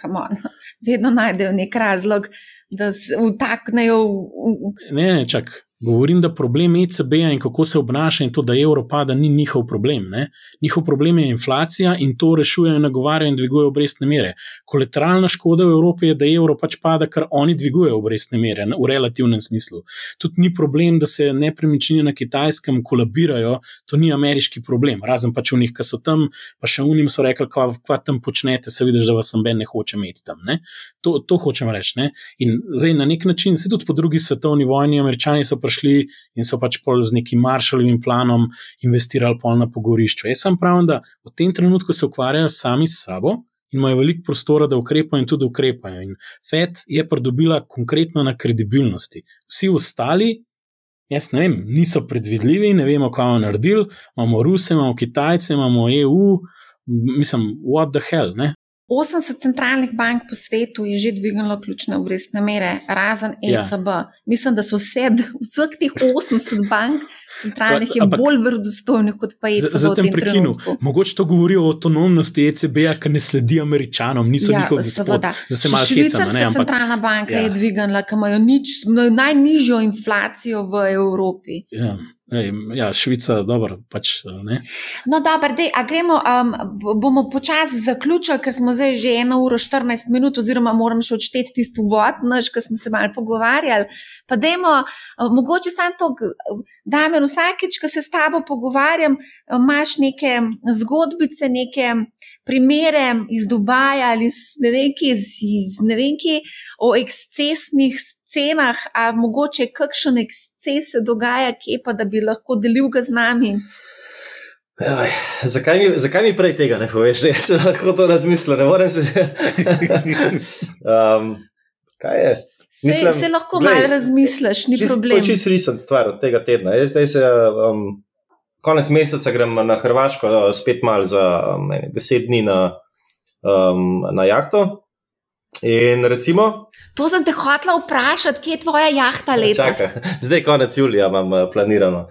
[laughs] vedno najdejo nek razlog, da se vtaknejo v. Ne, ne, čak. Govorim, da problem ECB-ja in kako se obnaša, in to, da evro pada, ni njihov problem. Ne? Njihov problem je inflacija in to rešujejo, nagovarjajo in dvigujejo obrestne mere. Kolateralna škoda v Evropi je, da evro pač pada, ker oni dvigujejo obrestne mere v relativnem smislu. Tudi ni problem, da se nepremičnine na kitajskem kolabirajo, to ni ameriški problem. Razen pač v njih, ki so tam, pa še v njim so rekli, kva tam počnete, se vidiš, da vas noben ne hoče imeti tam. To, to hočem reči. In zdaj na nek način, se tudi po drugi svetovni vojni, američani so prišli prišli in so pač pol z nekim maršalovim planom investirali pol na pogorišču. Jaz sem pravim, da v tem trenutku se ukvarjajo sami s sabo. In imajo veliko prostora, da ukrepajo, in tudi ukrepajo. In FED je pridobila konkretno na kredibilnosti. Vsi ostali, jaz ne vem, niso predvidljivi, ne vemo, kaj bomo naredili. Imamo Ruse, imamo Kitajce, imamo EU, mislim, what the hell. Ne? 80 centralnih bank po svetu je že dvignilo ključne obrestne mere, razen ECB. Ja. Mislim, da so vse, vseh teh 80 bank centralnih je Ampak, bolj verodostojnih kot pa ECB. Za tem prekinu. Mogoče to govori o avtonomnosti ECB-ja, ki ne sledi američanom, niso ja, njihovi gospodi. Švicarska centralna banka ja. je dvignila, ki imajo nič, najnižjo inflacijo v Evropi. Ja. Ej, ja, Švica, dobro. Pač, no, dobro, dej, gremo, um, bomo počasi zaključili, ker smo zdaj že 1 uro 14 minut, oziroma moram še odšteti tisto vod, naš, ki smo se malo pogovarjali. Pa dajmo, uh, mogoče samo to, da me vsakeč, ko se s tabo pogovarjam, imaš neke zgodbice, neke primere iz Dubaja ali iz, ne vem, kje, iz, iz, ne vem, kje, o ekscesnih cenah, a mogoče kakšen eksces se dogaja, kje pa da bi lahko delil ga z nami. Aj, zakaj, mi, zakaj mi prej tega ne poveš? [laughs] Jaz sem lahko to razmislil, ne morem se. [laughs] um, kaj je? Mislim, se, se lahko malo razmisliš, ni čist, problem. To je čisto resen stvar od tega tedna. Jaz zdaj se. Um, konec meseca grem na Hrvaško, spet malo za um, ne, deset dni na, um, na jahto. In recimo. To sem te hotela vprašati, kje je tvoja jahta letos? Čaka, [laughs] zdaj, konec julija, imam uh, planirano.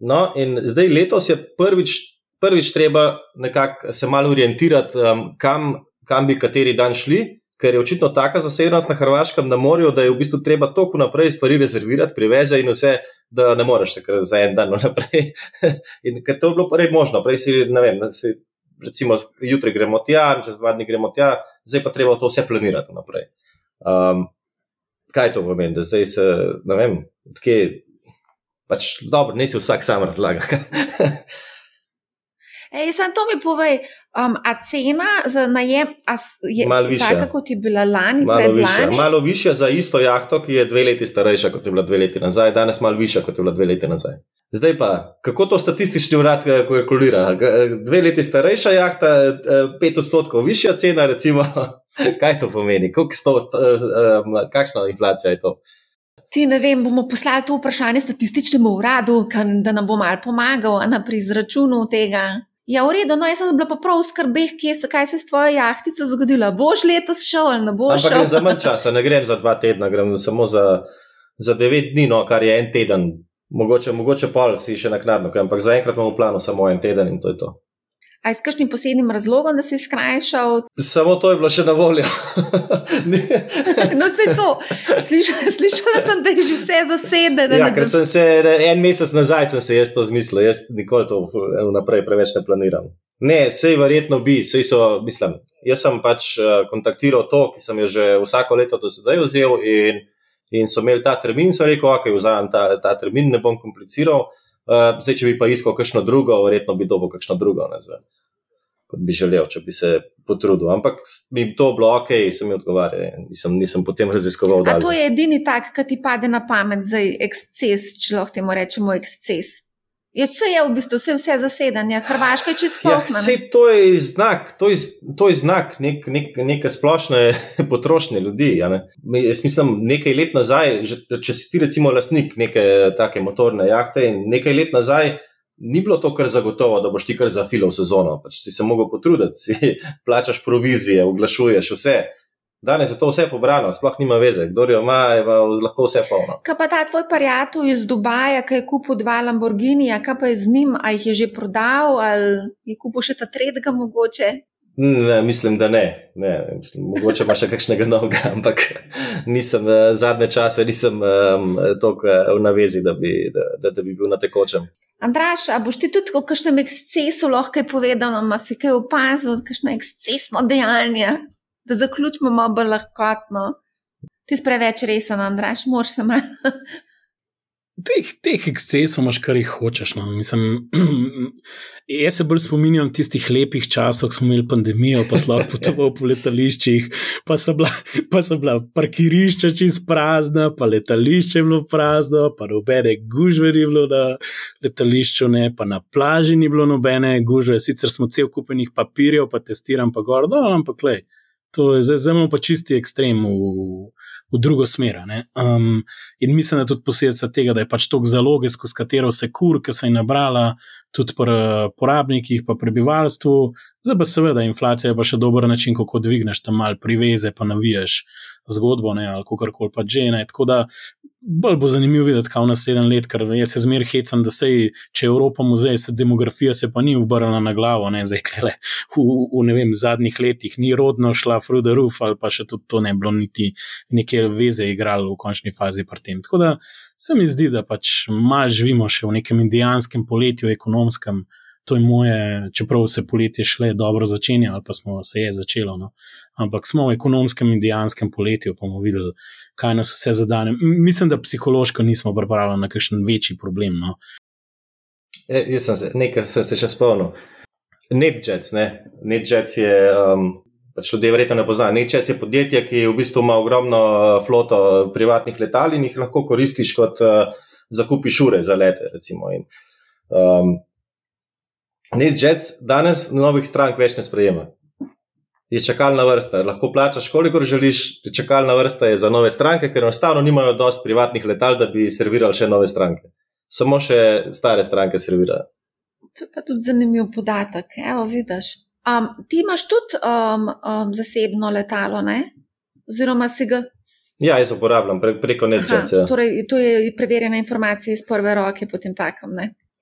No, in zdaj letos je prvič, prvič treba nekako se malo orientirati, um, kam, kam bi kateri dan šli, ker je očitno taka zasedenost na Hrvaškem na morju, da je v bistvu treba toliko naprej stvari rezervirati, priveze in vse, da ne moreš se kar za en dan [laughs] naprej. in ker to je bilo prej možno, prej si, ne vem, si recimo, jutri gremo tja, čez dva dni gremo tja, zdaj pa treba to vse planirati naprej. Um, kaj to pomeni, da zdaj se, ne vem, odkje, pač dobro, ne si vsak sam razlaga. [laughs] Ej, sam to mi povej, um, a cena za najem je malo višja. Taka, kot je bila lani, malo višja. Malo višja za isto jahto, ki je dve leti starejša, kot je bila dve leti nazaj, danes malo višja, kot je bila dve leti nazaj. Zdaj pa, kako to statistični urad kalkulira? Dve leti starejša jahta, eh, pet odstotkov višja cena, recimo, [laughs] kaj to pomeni? Sto, eh, eh, kakšna inflacija je to? Ti ne vem, bomo poslali to vprašanje statističnemu uradu, da nam bo mal pomagal pri izračunu tega. Ja, v redu, no, jaz sem bila pa prav v skrbeh, se, kaj se je s tvojo jahtico zgodilo. Boš letos šel ali ne boš? Ampak grem za manj časa, ne grem za dva tedna, grem samo za, za devet dni, no, kar je en teden. Mogoče, mogoče pol si še naknadno, ampak zaenkrat imamo v planu samo en teden in to je to. A je s kakšnim posebnim razlogom, da si skrajšal? Samo to je bilo še na voljo. [laughs] no, se to. Slišala, slišala sem, da je že vse zasedeno. Ja, ker sem se en mesec nazaj se jaz to zmislil, jaz nikoli to vnaprej preveč ne planiram. Ne, sej verjetno bi, sej so, mislim, jaz sem pač uh, kontaktiral to, ki sem jo že vsako leto do sedaj vzel in, in so imeli ta termin, sem rekel, ok, vzamem ta, ta termin, ne bom kompliciral. Uh, zdaj, če bi pa iskal kakšno drugo, verjetno bi dobil kakšno drugo, ne vem, kot bi želel, če bi se potrudil. Ampak mi to bilo ok, sem jim odgovarjal, nisem, nisem potem raziskoval. A to je edini tak, ki ti pade na pamet, zdaj eksces, če lahko temu rečemo eksces. Je vse je v bistvu vse, vse zasedanje, Hrvaška je čisto ja, vse. To je znak, to je, to je znak nek, nek, neke splošne [laughs] potrošnje ljudi. Ja ne? Jaz mislim, nekaj let nazaj, že, če si ti recimo lastnik neke take motorne jahte in nekaj let nazaj. Ni bilo to kar zagotovo, da boš ti kar zafilal sezono. Pač si se mogel potruditi, [laughs] si plačaš provizije, oglašuješ vse. Danes je to vse pobrano, sploh nima veze, kdo jo ima, je lahko vse polno. Kaj pa ta tvoj prijatelj iz Dubaja, ki je kupil dva Lamborghini, kaj pa je z njim, a jih je že prodal ali je kupil še ta tretjega mogoče? Ne, mislim, da ne. ne. Mogoče ima še kakšnega novega, [laughs] ampak nisem eh, zadnje čase, nisem um, tako eh, v navezi, da bi, da, da, da bi bil na tekočem. Andraš, a boš ti tudi o kakšnem ekscesu lahko povedal, ima si kaj opazil, kakšno ekscesno dejanje? Da zaključimo malo lahkotno. Ti si preveč resen, Andraš, moraš se malo. [laughs] teh, teh ekscesov imaš, kar jih hočeš. No. Mislim, [clears throat] jaz se bolj spominjam tistih lepih časov, ko smo imeli pandemijo, pa smo lahko [laughs] potovali po letališčih, pa so bila, pa so bila parkirišča čist prazna, pa letališče je bilo prazno, pa nobene gužve ni bilo na letališču, ne, pa na plaži ni bilo nobene gužve. Sicer smo cel kupenih papirjev, pa testiram pa gor, no, ampak le. To je zdaj zelo pa čisti ekstrem v, v drugo smer. Um, in mislim, da tudi posledica tega, da je pač tok zaloge, skozi katero se kur, ki se je nabrala, tudi pri porabnikih, pa prebivalstvu, zdaj pa seveda inflacija je pa še dober način, kako dvigneš tam mal priveze, pa naviješ zgodbo, ne, ali kako koli pa že. Ne. Tako da bolj bo zanimivo videti, kaj v naslednjem letu, ker jaz se zmeraj hecam, da se je, če Evropa muzej, se demografija se pa ni obrnila na glavo, ne zdaj, klele, v, v ne vem, zadnjih letih ni rodno šla the roof, ali pa še tudi to ne bilo niti neke veze igralo v končni fazi pri tem. Tako da se mi zdi, da pač malo živimo še v nekem indijanskem poletju, ekonomskem. To je moje, čeprav se poletje šle dobro začenja, ali pa smo se je začelo. No. Ampak smo v ekonomskem in dejanskem poletju, pa bomo videli, kaj nas vse zadane. Mislim, da psihološko nismo pripravljeni na kakšen večji problem. No. E, jaz sem se, nekaj sem se še spomnil. NetJets, ne? NetJets je, um, pač ljudje verjetno ne poznajo. NetJets je podjetje, ki v bistvu ima ogromno uh, floto privatnih letal in jih lahko koristiš kot uh, zakupiš ure za lete. Recimo. In, um, NetJets danes novih strank več ne sprejema je čakalna vrsta. Lahko plačaš, koliko želiš, čakalna vrsta je za nove stranke, ker enostavno nimajo dosti privatnih letal, da bi servirali še nove stranke. Samo še stare stranke servirajo. To je pa tudi zanimiv podatek. Evo, vidiš. Um, ti imaš tudi um, um, zasebno letalo, ne? oziroma si ga. Ja, jaz uporabljam pre, preko NetJets. Ja. Torej, to je preverjena informacija iz prve roke, potem takem.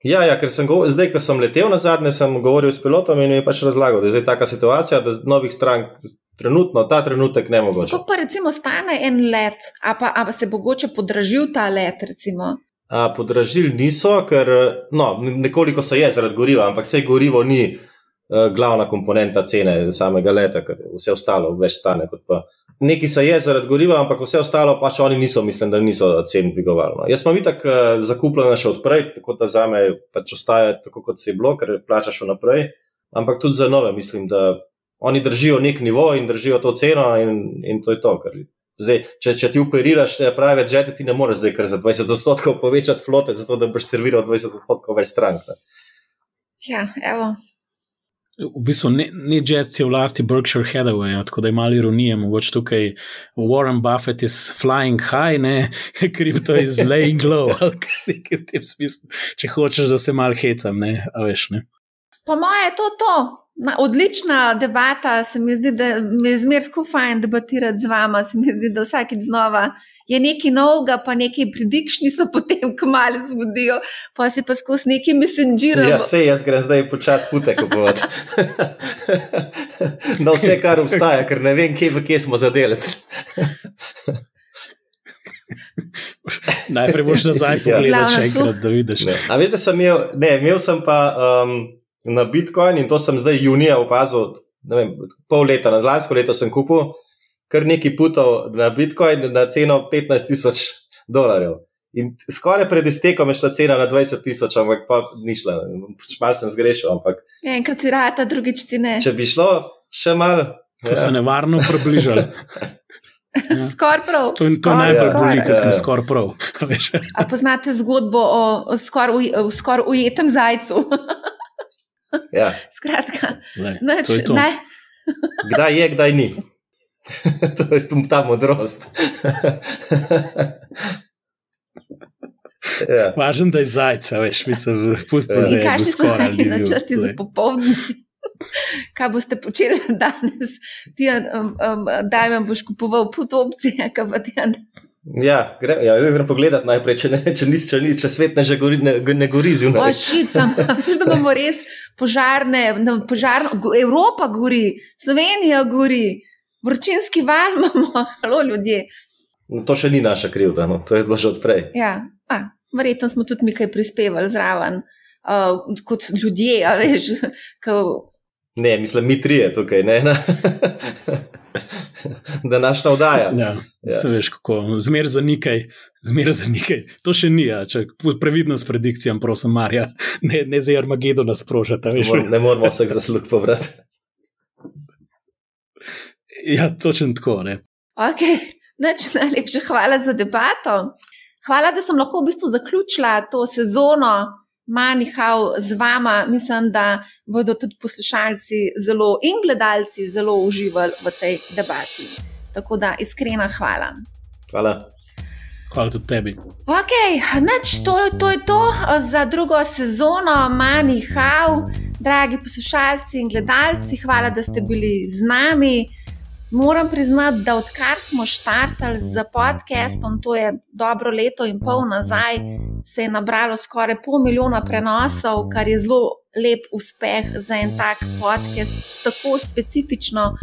Ja, ja, ker sem go, zdaj, ko sem letel na zadnje, sem govoril s pilotom in mi je pač razlagal, da je zdaj taka situacija, da novih strank trenutno, ta trenutek ne mogoče. Kako pa recimo stane en let, a pa, a pa se mogoče podražil ta let? Recimo? A, podražili niso, ker no, nekoliko se je zaradi goriva, ampak vse gorivo ni uh, glavna komponenta cene samega leta, ker vse ostalo več stane kot pa Neki se je zaradi goriva, ampak vse ostalo pač oni niso, mislim, da niso cen dvigovali. No. Jaz sem itak uh, zakupljen še odprej, tako da za me pač ostaje tako, kot se je bilo, ker plačaš še naprej. Ampak tudi za nove, mislim, da oni držijo nek nivo in držijo to ceno, in, in to je to. Zdaj, če, če ti operiraš prave žete, ti ne moreš zdaj kar za 20 odstotkov povečati flote, zato da boš serviral 20 odstotkov več strank. Ne. Ja, evo, V bistvu ne, ne jazz je v lasti Berkshire Hathaway, tako da je malo ironije, mogoče tukaj Warren Buffett is flying high, ne, [laughs] kripto is laying low, [laughs] ali nekaj v tem smislu, če hočeš, da se mal hecam, ne, a veš, ne. Po moje je to to. Na, odlična debata, se mi zdi, da mi je zmerno tako fajn debatirati z vama, se mi zdi, da vsakeč znova je nekaj novega, pa nekaj predikšni so potem, ko malo zgodijo, pa se pa skozi neki messenger. Ja, vse jaz grem zdaj počasi pute kupovati. no, vse, kar obstaja, ker ne vem, kje, kje smo zadeli. Najprej boš nazaj ja. pogledal, če enkrat da vidiš. Ne. A veš, da sem imel, ne, imel sem pa um, na Bitcoin in to sem zdaj junija opazil, ne vem, pol leta, na lansko leto sem kupil kar nekaj putov na Bitcoin na ceno 15 tisoč dolarjev. In skoraj pred iztekom je šla cena na 20 tisoč, ampak pa ni šla, pač malo sem zgrešil. Ampak... Ja, enkrat si rata, drugič ti ne. Če bi šlo še malo. To ja. se nevarno približali. [laughs] Ja. Skoraj prav. To, to je najbolj boli, ker smo skoraj prav. A poznate zgodbo o, o skoraj uj, skor ujetem zajcu? ja. [laughs] Skratka, ne, Nač, to to. kdaj je, kdaj ni. [laughs] to je ta modrost. [laughs] ja. Važno, da je zajca, veš, mislim, pusti ja. zdaj. Kaj so neki načrti za popoldne? [laughs] Kaj boste počeli danes? Ti, um, um, daj vam boš kupoval pot opcije, kaj pa ti. Ja, gre, ja, zdaj grem pogledat najprej, če, ne, če, nis, če, nis, če svet ne, gori, ne, ne gori zunaj. Ošicam, da bomo res požarne, požarno, Evropa gori, Slovenija gori vročinski val [laughs] imamo, zelo ljudje. No, to še ni naša krivda, no. to je bilo že odprej. Ja, a, verjetno smo tudi mi kaj prispevali zraven, uh, kot ljudje, veš, ko Ne, mislim, mi trije tukaj, ne. [laughs] da naš navdaja. Ja, ja. Se veš, kako zmer za nekaj, zmer za nekaj. To še ni, ja. če previdno s predikcijami, prosim, Marja, ne, ne za Armagedo nas prožata. Mor, ne moramo vseh zaslug povrati. [laughs] Ja, točno tako. Ne. Ok, Nač, najlepša hvala za debato. Hvala, da sem lahko v bistvu zaključila to sezono Manihal z vama. Mislim, da bodo tudi poslušalci zelo in gledalci zelo uživali v tej debati. Tako da iskrena hvala. Hvala. Hvala tudi tebi. Ok, neč, to, to je to za drugo sezono Manihal. Dragi poslušalci in gledalci, hvala, da ste bili z nami. Moram priznati, da odkar smo štartali z podcastom, to je dobro leto in pol nazaj, se je nabralo skoraj pol milijona prenosov, kar je zelo lep uspeh za en tak podcast s tako specifično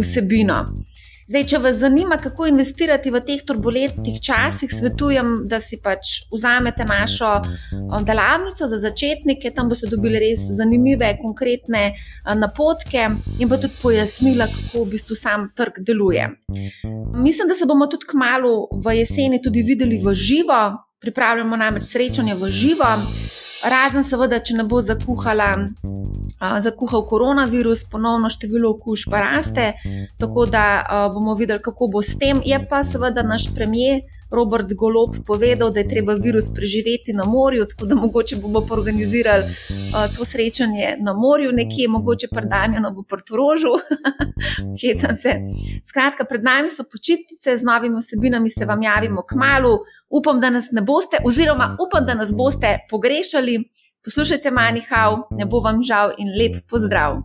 vsebino. Zdaj, če vas zanima, kako investirati v teh turbulentnih časih, svetujem, da si pač vzamete našo delavnico za začetnike, tam boste dobili res zanimive, konkretne napotke in pa tudi pojasnila, kako v bistvu sam trg deluje. Mislim, da se bomo tudi k malu v jeseni tudi videli v živo, pripravljamo namreč srečanje v živo. Razen, seveda, če ne bo zakuhala, uh, zakuhal koronavirus, ponovno število okužb raste, tako da uh, bomo videli, kako bo s tem. Je pa seveda naš premijer Robert Golob povedal, da je treba virus preživeti na morju, tako da mogoče bomo organizirali uh, to srečanje na morju, nekje, mogoče predajanje v Portorožu, kje [laughs] sem se. Skratka, pred nami so počitnice, z novimi vsebinami se vam javimo k malu. Upam, da nas ne boste, oziroma upam, da nas boste pogrešali. Poslušajte, manjhav, ne bo vam žal in lep pozdrav.